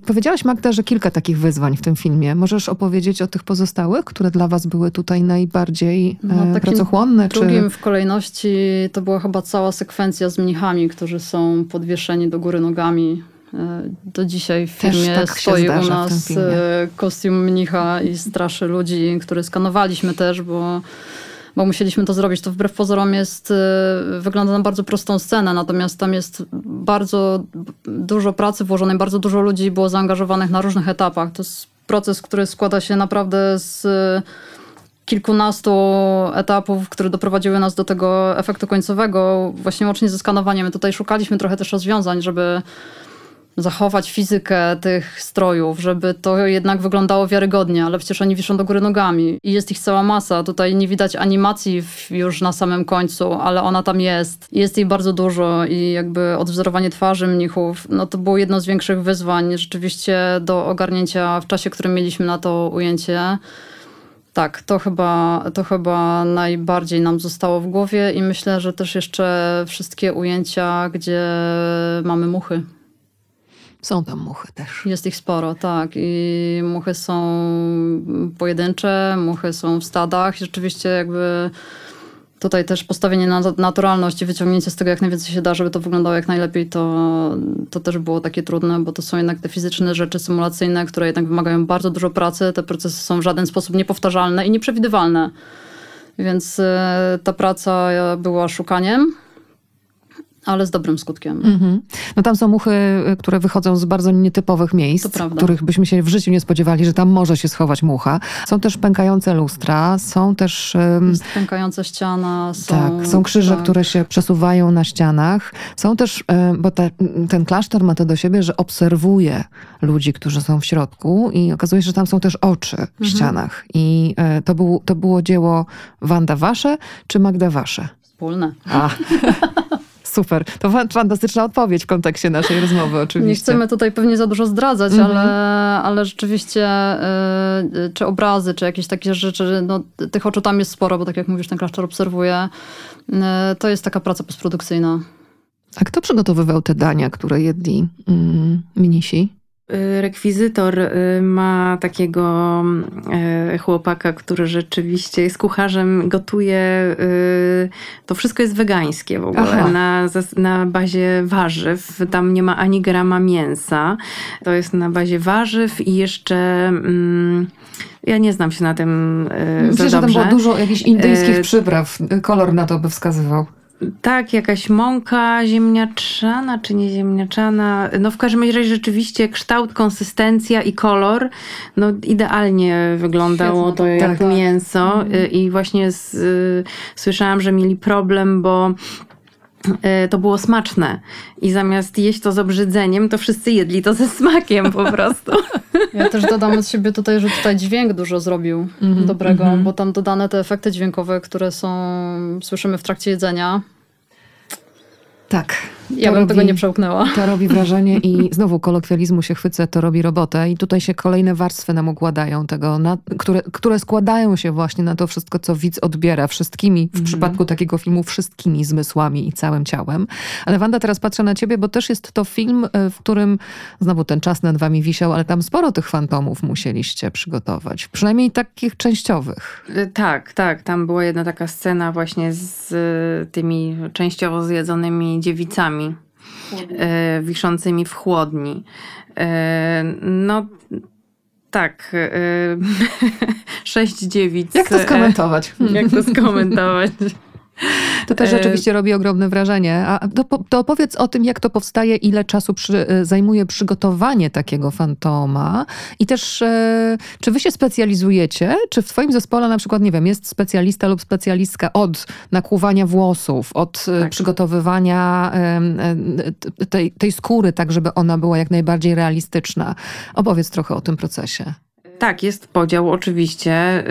Powiedziałaś, Magda, że kilka takich wyzwań w tym filmie. Możesz opowiedzieć o tych pozostałych, które dla Was były tutaj tutaj najbardziej no, e, pracochłonne? Drugim czy... w kolejności to była chyba cała sekwencja z mnichami, którzy są podwieszeni do góry nogami. E, do dzisiaj w filmie tak stoi u nas e, kostium mnicha i straszy ludzi, który skanowaliśmy też, bo bo musieliśmy to zrobić. To wbrew pozorom jest, wygląda na bardzo prostą scenę, natomiast tam jest bardzo dużo pracy włożonej, bardzo dużo ludzi było zaangażowanych na różnych etapach. To jest proces, który składa się naprawdę z kilkunastu etapów, które doprowadziły nas do tego efektu końcowego, właśnie łącznie ze skanowaniem. My tutaj szukaliśmy trochę też rozwiązań, żeby zachować fizykę tych strojów, żeby to jednak wyglądało wiarygodnie, ale przecież oni wiszą do góry nogami i jest ich cała masa. Tutaj nie widać animacji już na samym końcu, ale ona tam jest. Jest jej bardzo dużo i jakby odwzorowanie twarzy mnichów, no to było jedno z większych wyzwań rzeczywiście do ogarnięcia w czasie, którym mieliśmy na to ujęcie. Tak, to chyba, to chyba najbardziej nam zostało w głowie i myślę, że też jeszcze wszystkie ujęcia, gdzie mamy muchy. Są tam muchy też. Jest ich sporo, tak. I muchy są pojedyncze, muchy są w stadach. Rzeczywiście jakby tutaj też postawienie na naturalność i wyciągnięcie z tego jak najwięcej się da, żeby to wyglądało jak najlepiej, to, to też było takie trudne, bo to są jednak te fizyczne rzeczy symulacyjne, które jednak wymagają bardzo dużo pracy. Te procesy są w żaden sposób niepowtarzalne i nieprzewidywalne. Więc e, ta praca była szukaniem ale z dobrym skutkiem. Mm-hmm. No tam są muchy, y, które wychodzą z bardzo nietypowych miejsc, których byśmy się w życiu nie spodziewali, że tam może się schować mucha. Są też pękające lustra, są też... Jest pękająca ściana. Są, tak, są krzyże, tak. które się przesuwają na ścianach. Są też, bo te, ten klasztor ma to do siebie, że obserwuje ludzi, którzy są w środku i okazuje się, że tam są też oczy w mhm. ścianach. I e, to, był, to było dzieło Wanda Wasze czy Magda Wasze? Wspólne. A. Super. To fantastyczna odpowiedź w kontekście naszej rozmowy oczywiście. Nie chcemy tutaj pewnie za dużo zdradzać, mm -hmm. ale, ale rzeczywiście y, czy obrazy, czy jakieś takie rzeczy, no, tych oczu tam jest sporo, bo tak jak mówisz, ten klasztor obserwuje. Y, to jest taka praca postprodukcyjna. A kto przygotowywał te dania, które jedli mm, minisi? Y, rekwizytor y, ma takiego y, chłopaka, który rzeczywiście jest kucharzem, gotuje. To wszystko jest wegańskie w ogóle, na, na bazie warzyw. Tam nie ma ani grama mięsa. To jest na bazie warzyw i jeszcze. Mm, ja nie znam się na tym Myślę, że tam było dużo jakichś indyjskich przypraw. Kolor na to by wskazywał. Tak, jakaś mąka ziemniaczana czy nie ziemniaczana. No w każdym razie rzeczywiście kształt, konsystencja i kolor no idealnie wyglądało Świetne. to jak tak, tak. mięso tak. i właśnie z, y, słyszałam, że mieli problem, bo to było smaczne. I zamiast jeść to z obrzydzeniem, to wszyscy jedli to ze smakiem po prostu. Ja też dodam od siebie tutaj, że tutaj dźwięk dużo zrobił mm -hmm, dobrego, mm -hmm. bo tam dodane te efekty dźwiękowe, które są, słyszymy w trakcie jedzenia, tak. Ja bym robi, tego nie przełknęła. To robi wrażenie i znowu kolokwializmu się chwycę, to robi robotę i tutaj się kolejne warstwy nam układają tego, na, które, które składają się właśnie na to wszystko, co widz odbiera wszystkimi, w mm. przypadku takiego filmu, wszystkimi zmysłami i całym ciałem. Ale Wanda, teraz patrzę na ciebie, bo też jest to film, e, w którym znowu ten czas nad wami wisiał, ale tam sporo tych fantomów musieliście przygotować. Przynajmniej takich częściowych. E, tak, tak. Tam była jedna taka scena właśnie z e, tymi częściowo zjedzonymi dziewicami e, wiszącymi w chłodni. E, no tak, e, sześć dziewic. Jak to skomentować? Jak to skomentować? To też e, rzeczywiście robi ogromne wrażenie. A to, to opowiedz o tym, jak to powstaje, ile czasu przy, e, zajmuje przygotowanie takiego fantoma i też e, czy wy się specjalizujecie, czy w twoim zespole na przykład, nie wiem, jest specjalista lub specjalistka od nakłuwania włosów, od tak. przygotowywania tej, tej skóry, tak żeby ona była jak najbardziej realistyczna. Opowiedz trochę o tym procesie. Tak, jest podział oczywiście.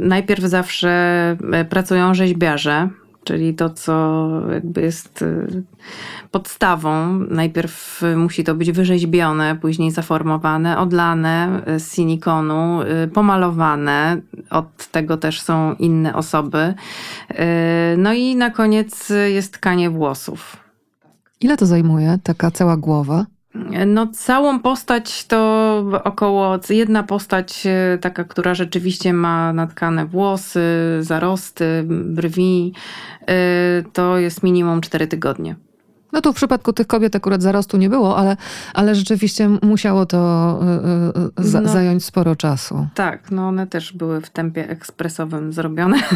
Najpierw zawsze e, pracują rzeźbiarze, czyli to, co jakby jest y, podstawą. Najpierw musi to być wyrzeźbione, później zaformowane, odlane z silikonu, y, pomalowane. Od tego też są inne osoby. Y, no i na koniec jest tkanie włosów. Ile to zajmuje, taka cała głowa? No, całą postać to około jedna postać, e, taka, która rzeczywiście ma natkane włosy, zarosty, brwi, e, to jest minimum 4 tygodnie. No tu w przypadku tych kobiet akurat zarostu nie było, ale, ale rzeczywiście musiało to y, y, no, zająć sporo czasu. Tak, no one też były w tempie ekspresowym zrobione.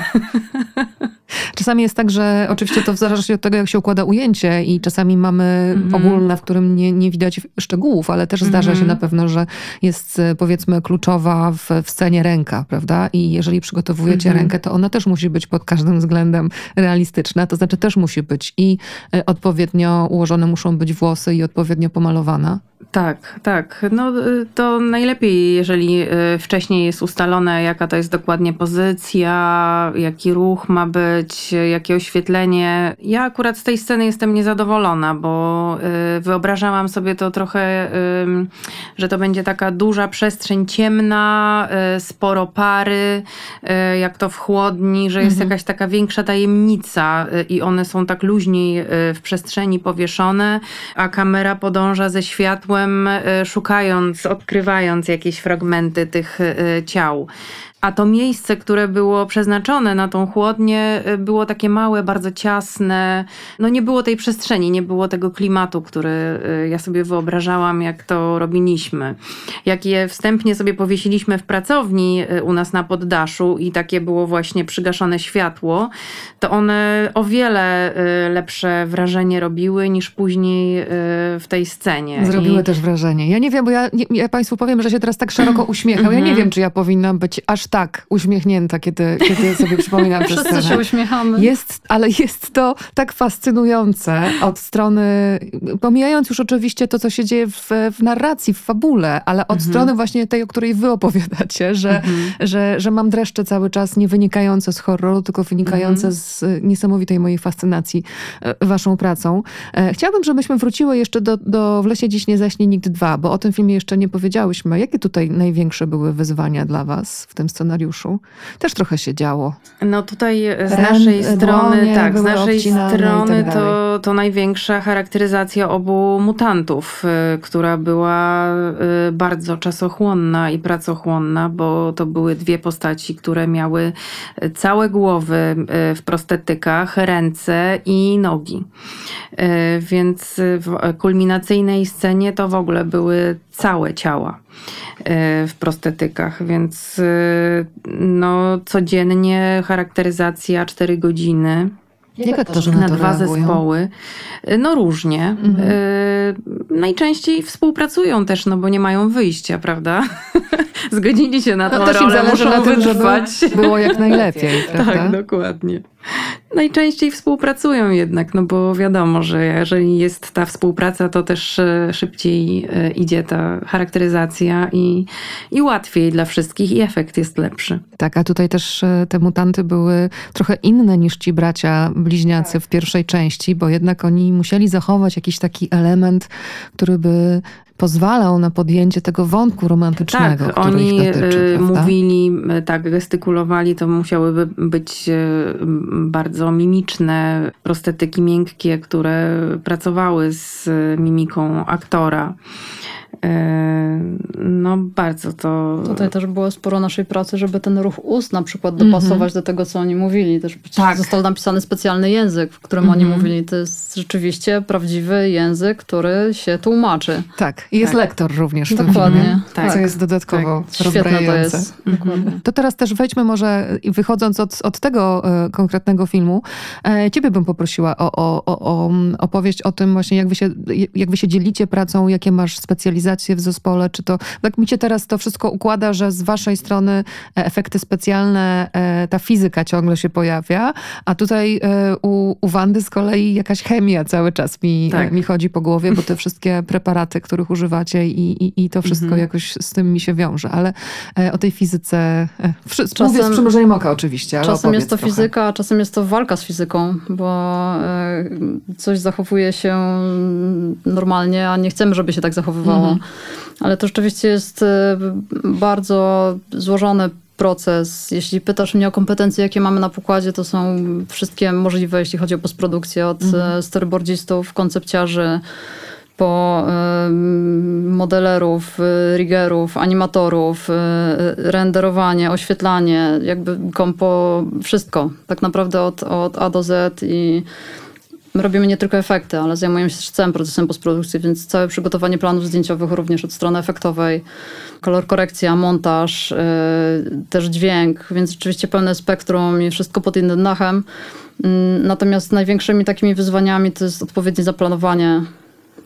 Czasami jest tak, że oczywiście to w zależności od tego, jak się układa ujęcie i czasami mamy mm ogólne, w którym nie, nie widać szczegółów, ale też zdarza mm się mhm. na pewno, że jest powiedzmy kluczowa w, w scenie ręka, prawda? I jeżeli przygotowujecie mm rękę, to ona też musi być pod każdym względem realistyczna, to znaczy też musi być i odpowiednio ułożone muszą być włosy i odpowiednio pomalowana. Tak, tak. No to najlepiej, jeżeli y, wcześniej jest ustalone, jaka to jest dokładnie pozycja, jaki ruch ma być, jakie oświetlenie. Ja akurat z tej sceny jestem niezadowolona, bo y, wyobrażałam sobie to trochę, że to będzie taka duża przestrzeń ciemna, y, sporo pary, jak to w chłodni, że jest mhm. jakaś taka większa tajemnica i one są tak luźniej w przestrzeni powieszone, a kamera podąża ze światłem E, szukając, odkrywając jakieś fragmenty tych e, ciał. A to miejsce, które było przeznaczone na tą chłodnię, y, było takie małe, bardzo ciasne. No nie było tej przestrzeni, nie było tego klimatu, który y, ja sobie wyobrażałam, jak to robiliśmy. Jak je wstępnie sobie powiesiliśmy w pracowni y, u nas na poddaszu i takie było właśnie przygaszone światło, to one o wiele lepsze wrażenie robiły niż później w tej scenie. Zrobiły I... też wrażenie. Ja nie wiem, bo ja, ja Państwu powiem, że się teraz tak szeroko uśmiechał. Ja nie mhm. wiem, czy ja powinnam być aż tak uśmiechnięta, kiedy, kiedy sobie przypominam tę Wszyscy się uśmiechamy. Jest, ale jest to tak fascynujące od strony, pomijając już oczywiście to, co się dzieje w, w narracji, w fabule, ale od mhm. strony właśnie tej, o której wy opowiadacie, że, mhm. że, że mam dreszcze cały czas, nie wynikające z horroru, tylko wynikające mhm. z niesamowitej mojej fascynacji e, waszą pracą. E, chciałabym, żebyśmy wróciły jeszcze do, do W lesie dziś nie zaśnie nikt dwa, bo o tym filmie jeszcze nie powiedziałyśmy. Jakie tutaj największe były wyzwania dla was w tym scenariuszu? Scenariuszu też trochę się działo. No tutaj z naszej strony, tak, z naszej strony tak to, to największa charakteryzacja obu mutantów, y, która była y, bardzo czasochłonna i pracochłonna, bo to były dwie postaci, które miały całe głowy y, w prostetykach, ręce i nogi. Więc w kulminacyjnej scenie to w ogóle były całe ciała. E, w prostetykach, więc e, no, codziennie charakteryzacja 4 godziny. Jak aktorzy na, na dwa reagują? zespoły. E, no różnie. Mhm. najczęściej współpracują też, no bo nie mają wyjścia, prawda? Zgodzili się na no, to rolę, zależy muszą na tym, wytrwać. żeby było jak najlepiej, prawda? Tak, dokładnie. Najczęściej współpracują jednak, no bo wiadomo, że jeżeli jest ta współpraca, to też e, szybciej e, idzie ta charakteryzacja i, i łatwiej dla wszystkich i efekt jest lepszy. Tak, a tutaj też e, te mutanty były trochę inne niż ci bracia bliźniacy tak. w pierwszej części, bo jednak oni musieli zachować jakiś taki element, który by pozwalał na podjęcie tego wątku romantycznego. Tak, oni dotyczy, mówili, tak, gestykulowali, to musiałyby być bardzo mimiczne prostetyki miękkie, które pracowały z mimiką aktora. E, no bardzo to... Tutaj też było sporo naszej pracy, żeby ten ruch ust na przykład dopasować mm -hmm. do tego, co oni mówili. Też tak. został napisany specjalny język, w którym mm -hmm. oni mhm. mówili. To jest rzeczywiście prawdziwy język, który się tłumaczy. Tak, i jest tak. lektor również. Dokładnie. Tak. Co jest dodatkowo tak. Świetne to jest. Mhm. To teraz też wejdźmy może, wychodząc od, od tego e, konkretnego filmu, e, ciebie bym poprosiła o, o, o, o opowieść o tym właśnie, jak wy, się, jak wy się dzielicie pracą, jakie masz specjalizacje specjalizację w zespole? Czy to, tak mi się teraz to wszystko układa, że z waszej strony e, efekty specjalne, e, ta fizyka ciągle się pojawia, a tutaj e, u, u Wandy z kolei jakaś chemia cały czas mi, tak. mi chodzi po głowie, bo te wszystkie preparaty, których używacie i, i, i to wszystko mhm. jakoś z tym mi się wiąże. Ale o tej fizyce, wszystko mówię z przymrużeniem oka oczywiście. czasem jest to trochę. fizyka, a czasem jest to walka z fizyką, bo coś zachowuje się normalnie, a nie chcemy, żeby się tak zachowywało. Mhm. Ale to rzeczywiście jest e, bardzo złożony proces. Jeśli pytasz mnie o kompetencje, jakie mamy na pokładzie, to są wszystkie możliwe, jeśli chodzi o postprodukcję, od mhm. E, storyboardzistów, koncepciarzy, po y, modelerów, y, riggerów, animatorów, y, renderowanie, oświetlanie, jakby kompo, wszystko. Tak naprawdę od, od A do Z i My robimy nie tylko efekty, ale zajmujemy się też całym procesem postprodukcji, więc całe przygotowanie planów zdjęciowych również od strony efektowej, kolor korekcja, montaż, yy, też dźwięk, więc rzeczywiście pełne spektrum i wszystko pod jednym dachem. Yy, natomiast największymi takimi wyzwaniami to jest odpowiednie zaplanowanie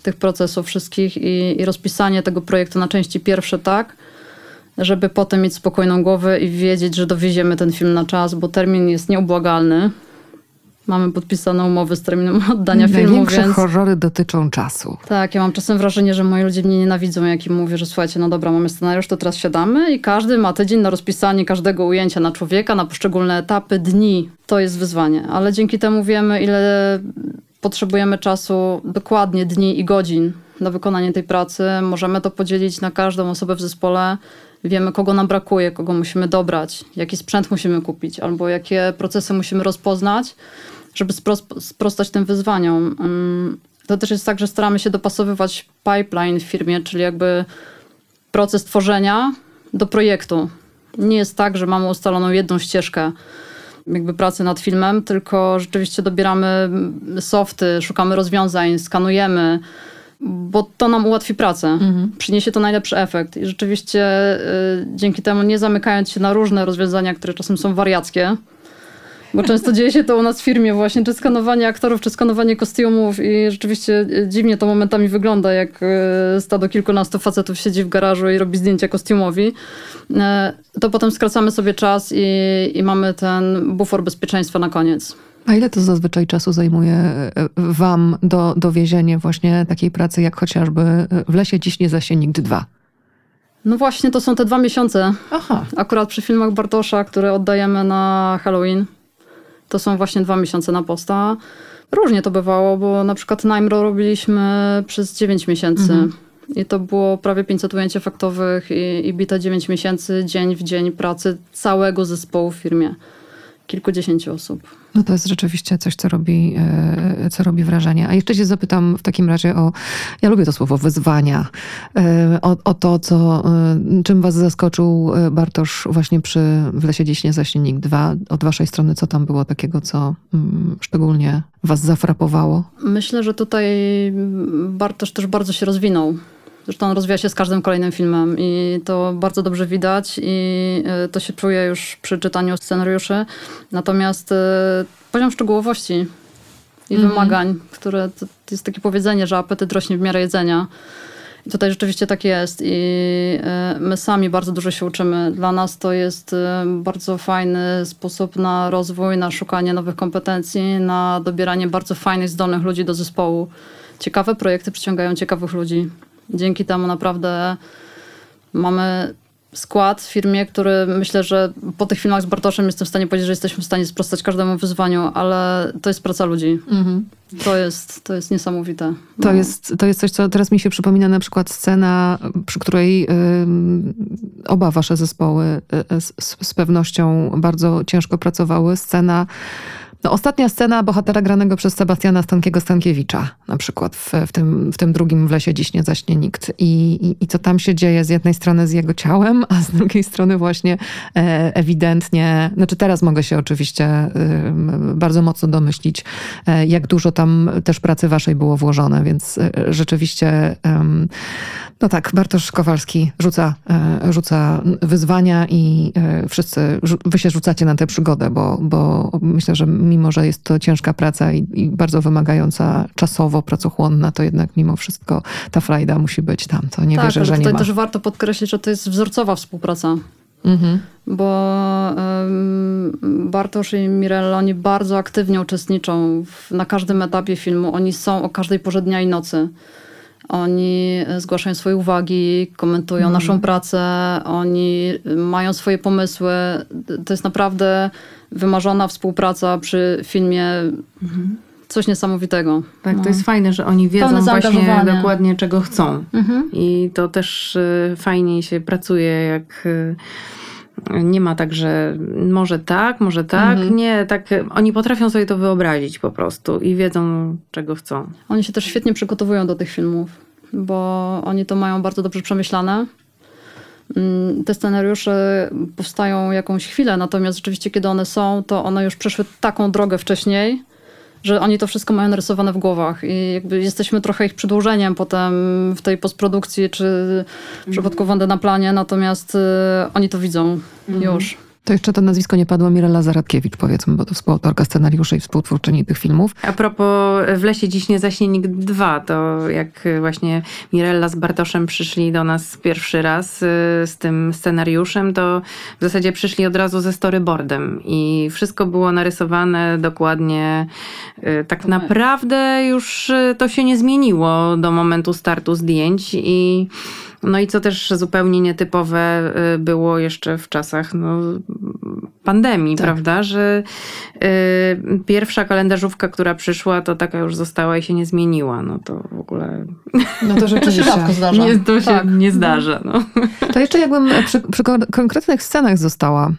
tych procesów wszystkich i, i rozpisanie tego projektu na części pierwsze tak, żeby potem mieć spokojną głowę i wiedzieć, że dowieziemy ten film na czas, bo termin jest nieubłagalny. Mamy podpisaną umowę z terminem oddania filmu, Największe więc... horrory dotyczą czasu. Tak, ja mam czasem wrażenie, że moi ludzie mnie nienawidzą, jak im mówię, że słuchajcie, no dobra, mamy scenariusz, to teraz siadamy i każdy ma tydzień na rozpisanie każdego ujęcia na człowieka, na poszczególne etapy, dni. To jest wyzwanie, ale dzięki temu wiemy, ile potrzebujemy czasu, dokładnie dni i godzin na wykonanie tej pracy. Możemy to podzielić na każdą osobę w zespole. Wiemy, kogo nam brakuje, kogo musimy dobrać, jaki sprzęt musimy kupić, albo jakie procesy musimy rozpoznać żeby sprostać tym wyzwaniom. Mm, to też jest tak, że staramy się dopasowywać pipeline w firmie, czyli jakby proces tworzenia do projektu. Nie jest tak, że mamy ustaloną jedną ścieżkę jakby pracy nad filmem, tylko rzeczywiście dobieramy softy, szukamy rozwiązań, skanujemy, bo to nam ułatwi pracę. Mhm. Przyniesie to najlepszy efekt. I rzeczywiście y, dzięki temu nie zamykając się na różne rozwiązania, które czasem są wariackie, bo często dzieje się to u nas w firmie właśnie, czy skanowanie aktorów, czy skanowanie kostiumów i rzeczywiście e, dziwnie to momentami wygląda, jak e, stado kilkunastu facetów siedzi w garażu i robi zdjęcia kostiumowi. E, to potem skracamy sobie czas i, i mamy ten bufor bezpieczeństwa na koniec. A ile to zazwyczaj czasu zajmuje wam do dowiezienie właśnie takiej pracy, jak chociażby w lesie ciśnie zasięgnik 2? No właśnie, to są te dwa miesiące. Aha. Akurat przy filmach Bartosza, które oddajemy na Halloween to są właśnie dwa miesiące na posta. Różnie to bywało, bo na przykład Najmro robiliśmy przez 9 miesięcy. Mhm. I to było prawie 500 ujęć efektowych i, i bite 9 miesięcy, dzień w dzień pracy całego zespołu w firmie. Kilkudziesięciu osób. No to jest rzeczywiście coś, co robi, e, co robi wrażenie. A jeszcze się zapytam w takim razie o, ja lubię to słowo wyzwania, e, o, o to, co, e, czym was zaskoczył Bartosz właśnie przy W lesie dziś nie zaśniennik 2. Od waszej strony, co tam było takiego, co mm, szczególnie was zafrapowało? Myślę, że tutaj Bartosz też bardzo się rozwinął Zresztą on rozwija się z każdym kolejnym filmem i to bardzo dobrze widać i e, to się czuje już przy czytaniu scenariuszy. Natomiast e, poziom szczegółowości i mm -hmm. wymagań, które to, jest takie powiedzenie, że apetyt rośnie w miarę jedzenia. I tutaj rzeczywiście tak jest i e, my sami bardzo dużo się uczymy. Dla nas to jest bardzo fajny sposób na rozwój, na szukanie nowych kompetencji, na dobieranie bardzo fajnych, zdolnych ludzi do zespołu. Ciekawe projekty przyciągają ciekawych ludzi. Dzięki temu naprawdę mamy skład w firmie, który myślę, że po tych filmach z Bartoszem jestem w stanie powiedzieć, że jesteśmy w stanie sprostać każdemu wyzwaniu, ale to jest praca ludzi. Mhm. To, jest, to jest niesamowite. No. To, jest, to jest coś, co teraz mi się przypomina, na przykład scena, przy której y, oba wasze zespoły y, z, z pewnością bardzo ciężko pracowały. Scena no, ostatnia scena bohatera granego przez Sebastiana Stankiego Stankiewicza, na przykład w, w, tym, w tym drugim W lesie dziś nie zaśnie nikt. I, i, I co tam się dzieje z jednej strony z jego ciałem, a z drugiej strony właśnie e, ewidentnie, znaczy teraz mogę się oczywiście e, bardzo mocno domyślić, e, jak dużo tam też pracy waszej było włożone, więc e, rzeczywiście no tak, Bartosz Kowalski rzuca, e, rzuca wyzwania i e, wszyscy, wy się rzucacie na tę przygodę, bo, bo myślę, że mimo, że jest to ciężka praca i, i bardzo wymagająca czasowo, pracochłonna, to jednak mimo wszystko ta frajda musi być tam. To nie tak, wierzę, że nie ma. też warto podkreślić, że to jest wzorcowa współpraca. Mhm. Bo um, Bartosz i Mirella, oni bardzo aktywnie uczestniczą w, na każdym etapie filmu. Oni są o każdej porze dnia i nocy. Oni zgłaszają swoje uwagi, komentują mm. naszą pracę, oni mają swoje pomysły. To jest naprawdę wymarzona współpraca przy filmie. Mm. Coś niesamowitego. Tak, no. to jest fajne, że oni wiedzą właśnie dokładnie, czego chcą. Mhm. I to też y, fajnie się pracuje, jak y, nie ma tak, że może tak, może tak. Mhm. Nie, tak. Oni potrafią sobie to wyobrazić po prostu i wiedzą, czego chcą. Oni się też świetnie przygotowują do tych filmów, bo oni to mają bardzo dobrze przemyślane. Mm, te scenariusze powstają jakąś chwilę, natomiast rzeczywiście, kiedy one są, to one już przeszły taką drogę wcześniej, że oni to wszystko mają narysowane w głowach i jakby jesteśmy trochę ich przedłużeniem potem w tej postprodukcji, czy w przypadku Wandy na planie, natomiast y, oni to widzą mhm. już. To jeszcze to nazwisko nie padło Mirella Zaradkiewicz, powiedzmy, bo to współautorka scenariuszy i współtwórczyni tych filmów. A propos W lesie dziś nie zaśnie nikt dwa, to jak właśnie Mirella z Bartoszem przyszli do nas pierwszy raz y, z tym scenariuszem, to w zasadzie przyszli od razu ze storyboardem i wszystko było narysowane dokładnie. Y, tak naprawdę już y, to się nie zmieniło do momentu startu zdjęć i no i co też zupełnie nietypowe y, było jeszcze w czasach no, pandemii, tak. prawda? Że y, pierwsza kalendarzówka, która przyszła, to taka już została i się nie zmieniła. No to w ogóle. No to rzeczywiście. to się zdarza. Nie, to się tak. nie zdarza. No. To jeszcze jakbym przy, przy konkretnych scenach została.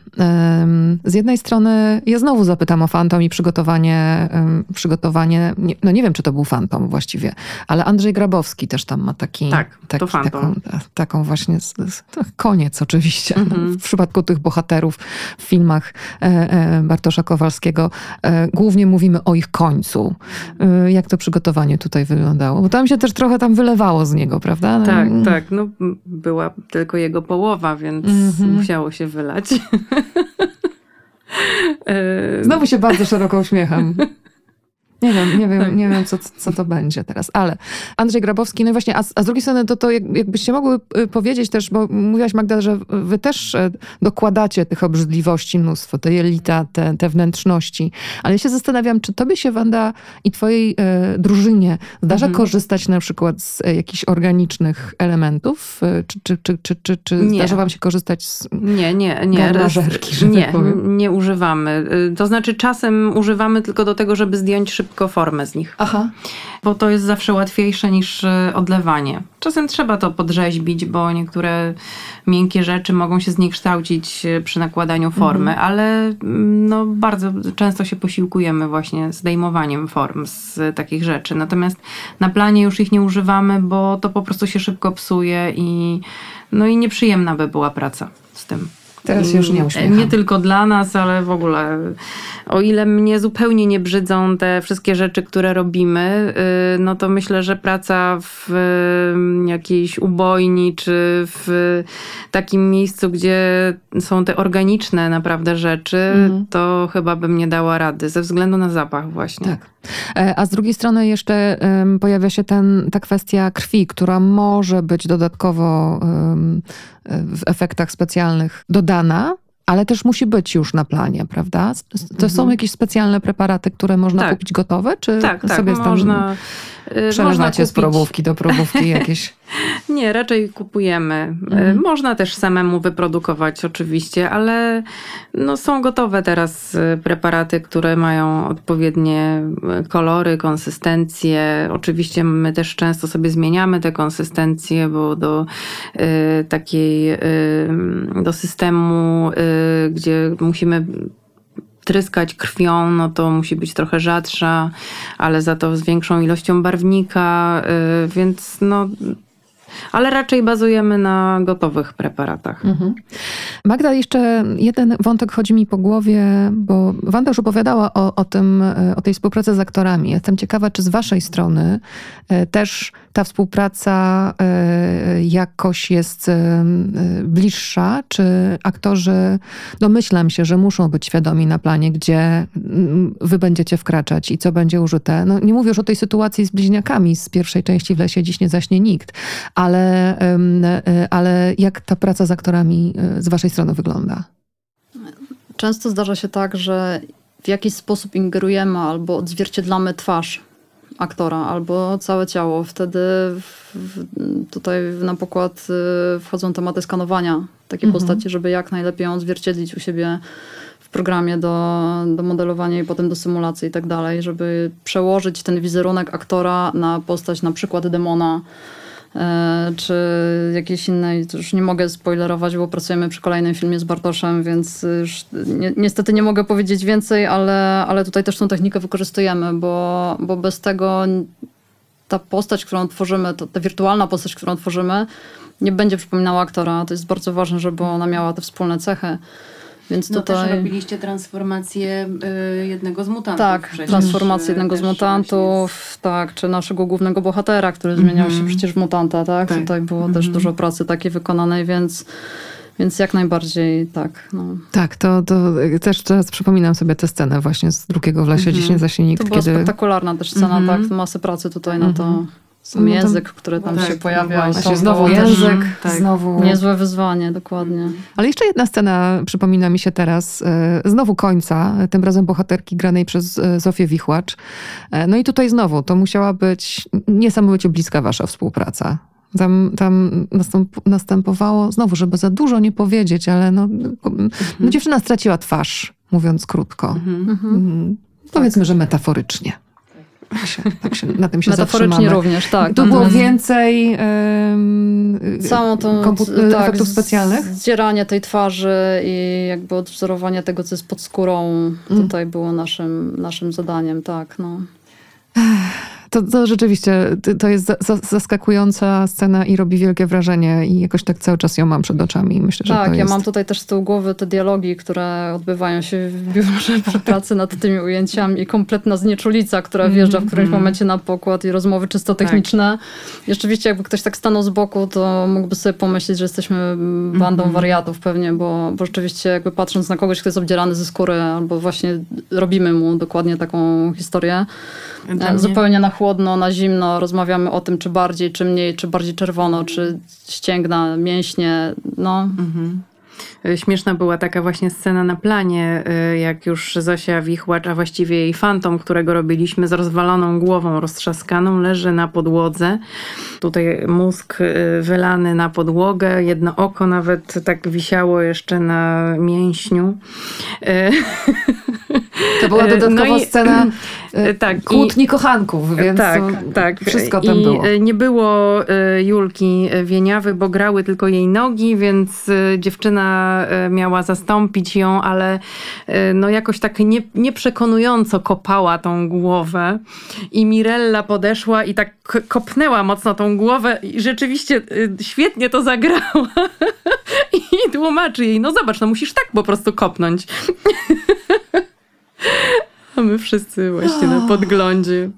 Z jednej strony ja znowu zapytam o Fantom i przygotowanie, przygotowanie no nie wiem, czy to był Fantom właściwie, ale Andrzej Grabowski też tam ma taki... Tak, taki, to Fantom. Taką, taką właśnie, koniec oczywiście, mm-hmm. w przypadku tych bohaterów w filmach e, e, Bartosza Kowalskiego, e, głównie mówimy o ich końcu. Jak to przygotowanie tutaj wyglądało? Bo tam się też trochę tam wylewało z niego, prawda? No tak, tak. No, była tylko jego połowa, więc mm-hmm. musiało się wylać. Znowu się bardzo szeroko uśmiecham. Nie wiem, nie wiem, tak. nie wiem co, co to będzie teraz, ale Andrzej Grabowski, no i właśnie, a, a z drugiej strony to, to jakbyście mogły y, powiedzieć też, bo mówiłaś Magda, że wy też e, dokładacie tych obrzydliwości mnóstwo, te jelita, te, te wnętrzności, ale ja się zastanawiam, czy tobie się, Wanda, i twojej e, drużynie zdarza mhm. korzystać na przykład z e, jakichś organicznych elementów? E, czy, czy, czy, czy, czy, czy nie. zdarza wam się korzystać z Nie, nie, nie. nie, tak nie używamy. To znaczy czasem używamy tylko do tego, żeby zdjąć szybko szybko formę z nich. Aha. Bo to jest zawsze łatwiejsze niż e, odlewanie. Czasem trzeba to podrzeźbić, bo niektóre miękkie rzeczy mogą się zniekształcić e, przy nakładaniu formy, mhm. ale mm, no, bardzo często się posiłkujemy właśnie zdejmowaniem form z takich rzeczy. Natomiast na planie już ich nie używamy, bo to po prostu się szybko psuje i, no i nieprzyjemna by była praca z tym. Teraz się już nie uśmiecham. Nie tylko dla nas, ale w ogóle. O ile mnie zupełnie nie brzydzą te wszystkie rzeczy, które robimy, y, no to myślę, że praca w y, jakiejś ubojni, czy w takim miejscu, gdzie są te organiczne naprawdę rzeczy, mhm. to chyba bym nie dała rady, ze względu na zapach właśnie. Tak. E, a z drugiej strony jeszcze pojawia się ten, ta kwestia krwi, która może być dodatkowo w efektach specjalnych dodana, ale też musi być już na planie, prawda? To są mhm. jakieś specjalne preparaty, które można tak. kupić gotowe, czy tak, tak sobie można, y, przelewacie z probówki do probówki jakieś? Nie, raczej kupujemy. Mhm. Można też samemu wyprodukować oczywiście, ale no są gotowe teraz y, preparaty, które mają odpowiednie y, kolory, konsystencje. Oczywiście my też często sobie zmieniamy te konsystencje, bo do y, takiej, y, do systemu, y, gdzie musimy tryskać krwią, no to musi być trochę rzadsza, ale za to z większą ilością barwnika, więc no ale raczej bazujemy na gotowych preparatach. Mhm. Magda, jeszcze jeden wątek chodzi mi po głowie, bo Wanda już opowiadała o, o tym, o tej współpracy z aktorami. Jestem ciekawa, czy z waszej strony e, też ta współpraca e, jakoś jest e, bliższa, czy aktorzy domyślam się, że muszą być świadomi na planie, gdzie mm, wy będziecie wkraczać i co będzie użyte. No, nie mówię już o tej sytuacji z bliźniakami z pierwszej części w lesie dziś nie zaśnie nikt, ale, e, ale jak ta praca z aktorami z waszej strony wygląda? Często zdarza się tak, że w jakiś sposób ingerujemy albo odzwierciedlamy twarz aktora albo całe ciało. Wtedy w, tutaj na pokład y, wchodzą tematy skanowania takiej mhm. postaci, żeby jak najlepiej ją odzwierciedlić u siebie w programie do, do modelowania i potem do symulacji i tak dalej, żeby przełożyć ten wizerunek aktora na postać na przykład demona czy jakiejś innej, to już nie mogę spoilerować, bo pracujemy przy kolejnym filmie z Bartoszem, więc już ni niestety nie mogę powiedzieć więcej, ale, ale tutaj też tą technikę wykorzystujemy, bo, bo bez tego ta postać, którą tworzymy, ta wirtualna postać, którą tworzymy, nie będzie przypominała aktora. To jest bardzo ważne, żeby ona miała te wspólne cechy. Więc no tutaj... też robiliście transformację y, jednego z mutantów. Tak, przecież, transformację jednego z mutantów, tak, czy naszego głównego bohatera, który mm -hmm. zmieniał się przecież w mutanta, tak? tak. Tutaj było mm -hmm. też mhm. dużo pracy takiej wykonanej, więc więc jak najbardziej tak. No. Tak, to, to też teraz przypominam sobie tę scenę właśnie z drugiego w lesie, mm -hmm. dziś nie zaśnie nikt. To była kiedy... spektakularna też scena, mm -hmm. tak, masy pracy tutaj na to mhm. Sam no język, który tam tak, się pojawia. No znowu język, tak. znowu... Niezłe wyzwanie, dokładnie. Ale jeszcze jedna scena przypomina mi się teraz, e, znowu końca, tym razem bohaterki granej przez e, Zofię Wichłacz. E, no i tutaj znowu, to musiała być niesamowicie bliska wasza współpraca. Tam, tam następ, następowało, znowu, żeby za dużo nie powiedzieć, ale no, mhm. no dziewczyna straciła twarz, mówiąc krótko. Mhm. Mhm. Powiedzmy, że metaforycznie. Tak się, tak się, na tym się Metaforycznie również, tak. Tu było mhm. więcej um, Całą tą, kompu- tak, efektów specjalnych? Zdzieranie tej twarzy i jakby odwzorowanie tego, co jest pod skórą, mm. tutaj było naszym, naszym zadaniem, tak. No. To, to rzeczywiście, to jest zaskakująca scena i robi wielkie wrażenie i jakoś tak cały czas ją mam przed oczami. Myślę, tak, ja jest... mam tutaj też z tyłu głowy te dialogi, które odbywają się w biurze przy pracy nad tymi ujęciami i kompletna znieczulica, która wjeżdża w którymś mm momencie na pokład i rozmowy czysto tak. techniczne. Tak. I rzeczywiście jakby ktoś tak stanął z boku, to mógłby sobie pomyśleć, że jesteśmy bandą mm -hmm. wariatów pewnie, bo, bo rzeczywiście jakby patrząc na kogoś, kto jest obdzierany ze skóry albo właśnie robimy mu dokładnie taką historię, dla zupełnie na chłodno, na zimno rozmawiamy o tym, czy bardziej, czy mniej, czy bardziej czerwono, czy ścięgna, mięśnie. No. Mhm. Śmieszna była taka właśnie scena na planie, y, jak już Zosia Wichłacz, a właściwie jej fantom, którego robiliśmy z rozwaloną głową, roztrzaskaną, leży na podłodze. Tutaj mózg y, wylany na podłogę, jedno oko nawet tak wisiało jeszcze na mięśniu. To była dodatkowo no i, scena tak, kłótni i, kochanków, więc tak, tak. wszystko tam I było. nie było Julki Wieniawy, bo grały tylko jej nogi, więc dziewczyna miała zastąpić ją, ale no jakoś tak nie, nieprzekonująco kopała tą głowę i Mirella podeszła i tak kopnęła mocno tą głowę i rzeczywiście świetnie to zagrała. I tłumaczy jej, no zobacz, no musisz tak po prostu kopnąć. A my wszyscy właśnie na podglądzie.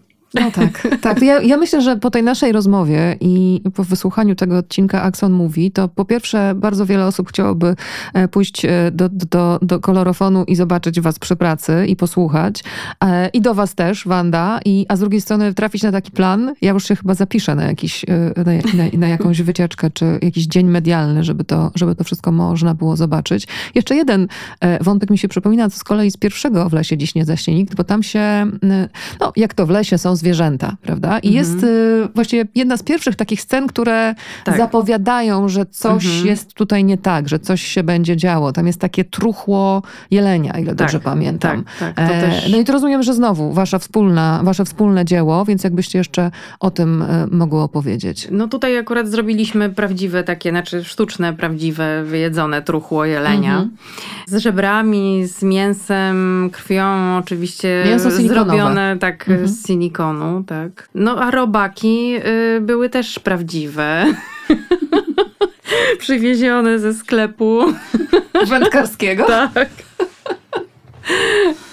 No tak, tak. Ja, ja, myślę, że po tej naszej rozmowie i po wysłuchaniu tego odcinka Axon mówi, to po pierwsze bardzo wiele osób chciałoby e, pójść e, do, do, do kolorofonu i zobaczyć was przy pracy i posłuchać. E, I do was też, Wanda. I, a z drugiej strony trafić na taki plan. Ja już się chyba zapiszę na, jakiś, na, na, na jakąś wycieczkę, czy jakiś dzień medialny, żeby to, żeby to wszystko można było zobaczyć. Jeszcze jeden wątek mi się przypomina, co z kolei z pierwszego w lesie dziś nie zaśnie nikt, bo tam się, no jak to w lesie są zwierzęta, prawda? I mhm. jest y, właściwie jedna z pierwszych takich scen, które tak. zapowiadają, że coś mhm. jest tutaj nie tak, że coś się będzie działo. Tam jest takie truchło jelenia, ile tak, dobrze pamiętam. Tak, tak, e, też... No i to rozumiem, że znowu wasza wspólna, wasze wspólne dzieło, więc jakbyście jeszcze o tym e, mogły opowiedzieć. No tutaj akurat zrobiliśmy prawdziwe takie, znaczy sztuczne, prawdziwe, wyjedzone truchło jelenia. Mhm. Z żebrami, z mięsem, krwią oczywiście Mięso zrobione tak mhm. z silikonu tak. No a robaki y, były też prawdziwe. Przywiezione ze sklepu. Wędkarskiego? tak.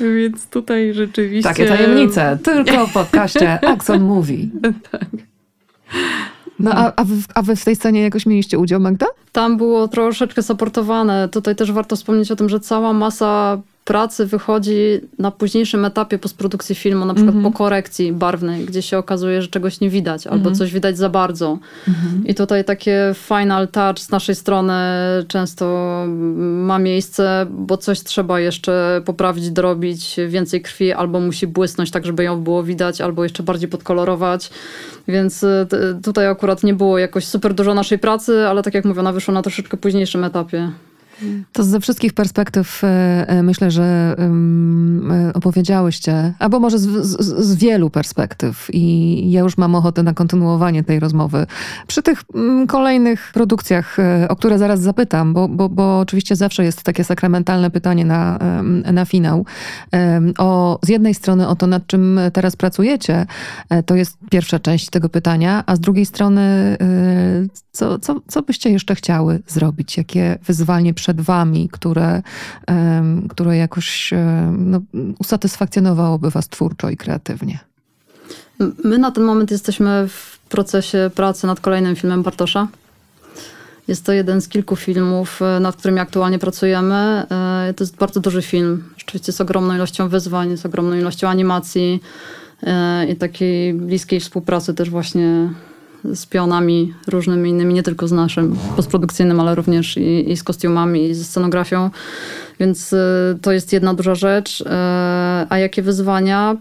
Więc tutaj rzeczywiście... Takie tajemnice, tylko w podcaście Axon Mówi. tak. No a, a, wy, a wy w tej scenie jakoś mieliście udział, Magda? Tam było troszeczkę supportowane. Tutaj też warto wspomnieć o tym, że cała masa pracy wychodzi na późniejszym etapie postprodukcji filmu, na przykład mm -hmm. po korekcji barwnej, gdzie się okazuje, że czegoś nie widać albo mm -hmm. coś widać za bardzo. Mm -hmm. I tutaj takie final touch z naszej strony często ma miejsce, bo coś trzeba jeszcze poprawić, dorobić, więcej krwi albo musi błysnąć tak, żeby ją było widać, albo jeszcze bardziej podkolorować. Więc y, tutaj akurat nie było jakoś super dużo naszej pracy, ale tak jak mówię, ona wyszła na troszeczkę późniejszym etapie. To ze wszystkich perspektyw e, e, myślę, że e, opowiedziałyście, albo może z, z, z, wielu perspektyw i ja już mam ochotę na kontynuowanie tej rozmowy. Przy tych kolejnych produkcjach, o które zaraz zapytam, bo, bo, bo oczywiście zawsze jest takie sakramentalne pytanie na, na finał. O, z jednej strony o to, nad czym teraz pracujecie, to jest pierwsza część tego pytania, a z drugiej strony co, co, co byście jeszcze chciały zrobić? Jakie wyzwanie przed wami, które, które jakoś no, usatysfakcjonowałoby was twórczo i kreatywnie? My na ten moment jesteśmy w procesie pracy nad kolejnym filmem Bartosza. Jest to jeden z kilku filmów, e, nad którymi aktualnie pracujemy. E, to jest bardzo duży film, rzeczywiście z ogromną ilością wyzwań, z ogromną ilością animacji e, i takiej bliskiej współpracy też właśnie z pionami różnymi innymi, nie tylko z naszym postprodukcyjnym, ale również i, i z kostiumami, i ze scenografią. Więc y, to jest jedna duża rzecz. Y, a jakie wyzwania?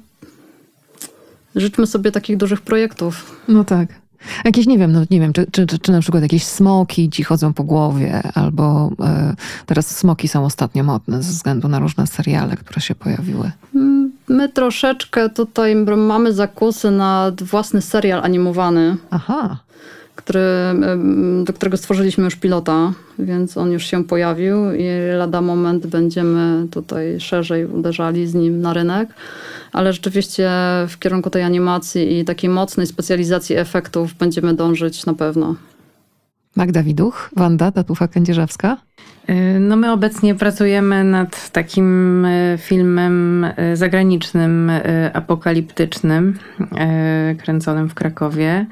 Życzmy sobie takich dużych projektów. No tak. Jakieś, nie wiem, no nie wiem, czy, czy, czy, czy na przykład jakieś smoki ci chodzą po głowie, albo e, teraz smoki są ostatnio modne ze względu na różne seriale, które się pojawiły. Mm, my troszeczkę tutaj mamy zakusy na własny serial animowany. Aha. Który, do którego stworzyliśmy już pilota, więc on już się pojawił i lada moment będziemy tutaj szerzej uderzali z nim na rynek ale rzeczywiście w kierunku tej animacji i takiej mocnej specjalizacji efektów będziemy dążyć na pewno. Magda Widuch, Wanda Tatufa-Kędzierzewska. Y, no my obecnie pracujemy nad takim y, filmem y, zagranicznym, apokaliptycznym, kręconym w Krakowie.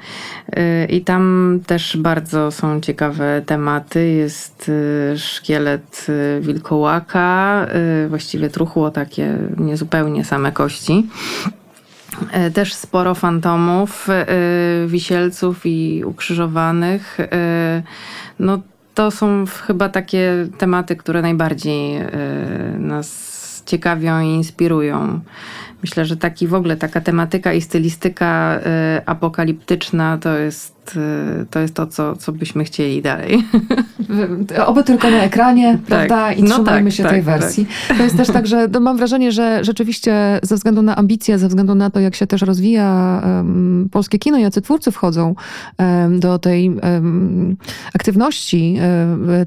I tam też bardzo są ciekawe tematy. Jest szkielet wilkołaka, właściwie truchło takie niezupełnie same kości. Też sporo fantomów, wisielców i ukrzyżowanych. No, to są chyba takie tematy, które najbardziej e, nas ciekawią i inspirują. Myślę, że taki w ogóle taka tematyka i stylistyka e, apokaliptyczna to jest jest, y, to, jest to co, co byśmy chcieli dalej. Oby tylko na ekranie, tak. prawda? I no trzymajmy tak, się tak, tej tak. wersji. To jest też tak, że no mam wrażenie, że rzeczywiście ze względu na ambicje, ze względu na to, jak się też rozwija um, polskie kino, jacy twórcy wchodzą um, do tej um, aktywności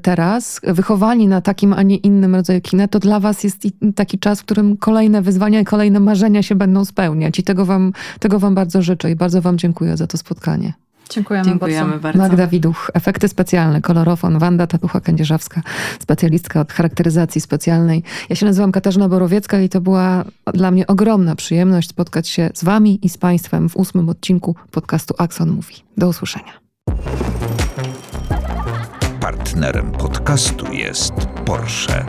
teraz, wychowani na takim, a nie innym rodzaju kina, to dla was jest taki czas, w którym kolejne wyzwania i kolejne marzenia się będą spełniać. I tego wam, tego wam bardzo życzę i bardzo wam dziękuję za to spotkanie. Dziękujemy, Dziękujemy bardzo. bardzo. Magda Widuch, efekty specjalne, kolorofon, Wanda Tatucha-Kędzierzawska, specjalistka od charakteryzacji specjalnej. Ja się nazywam Katarzyna Borowiecka i to była dla mnie ogromna przyjemność spotkać się z wami i z państwem w ósmym odcinku podcastu Axon Mówi. Do usłyszenia. Partnerem podcastu jest Porsche.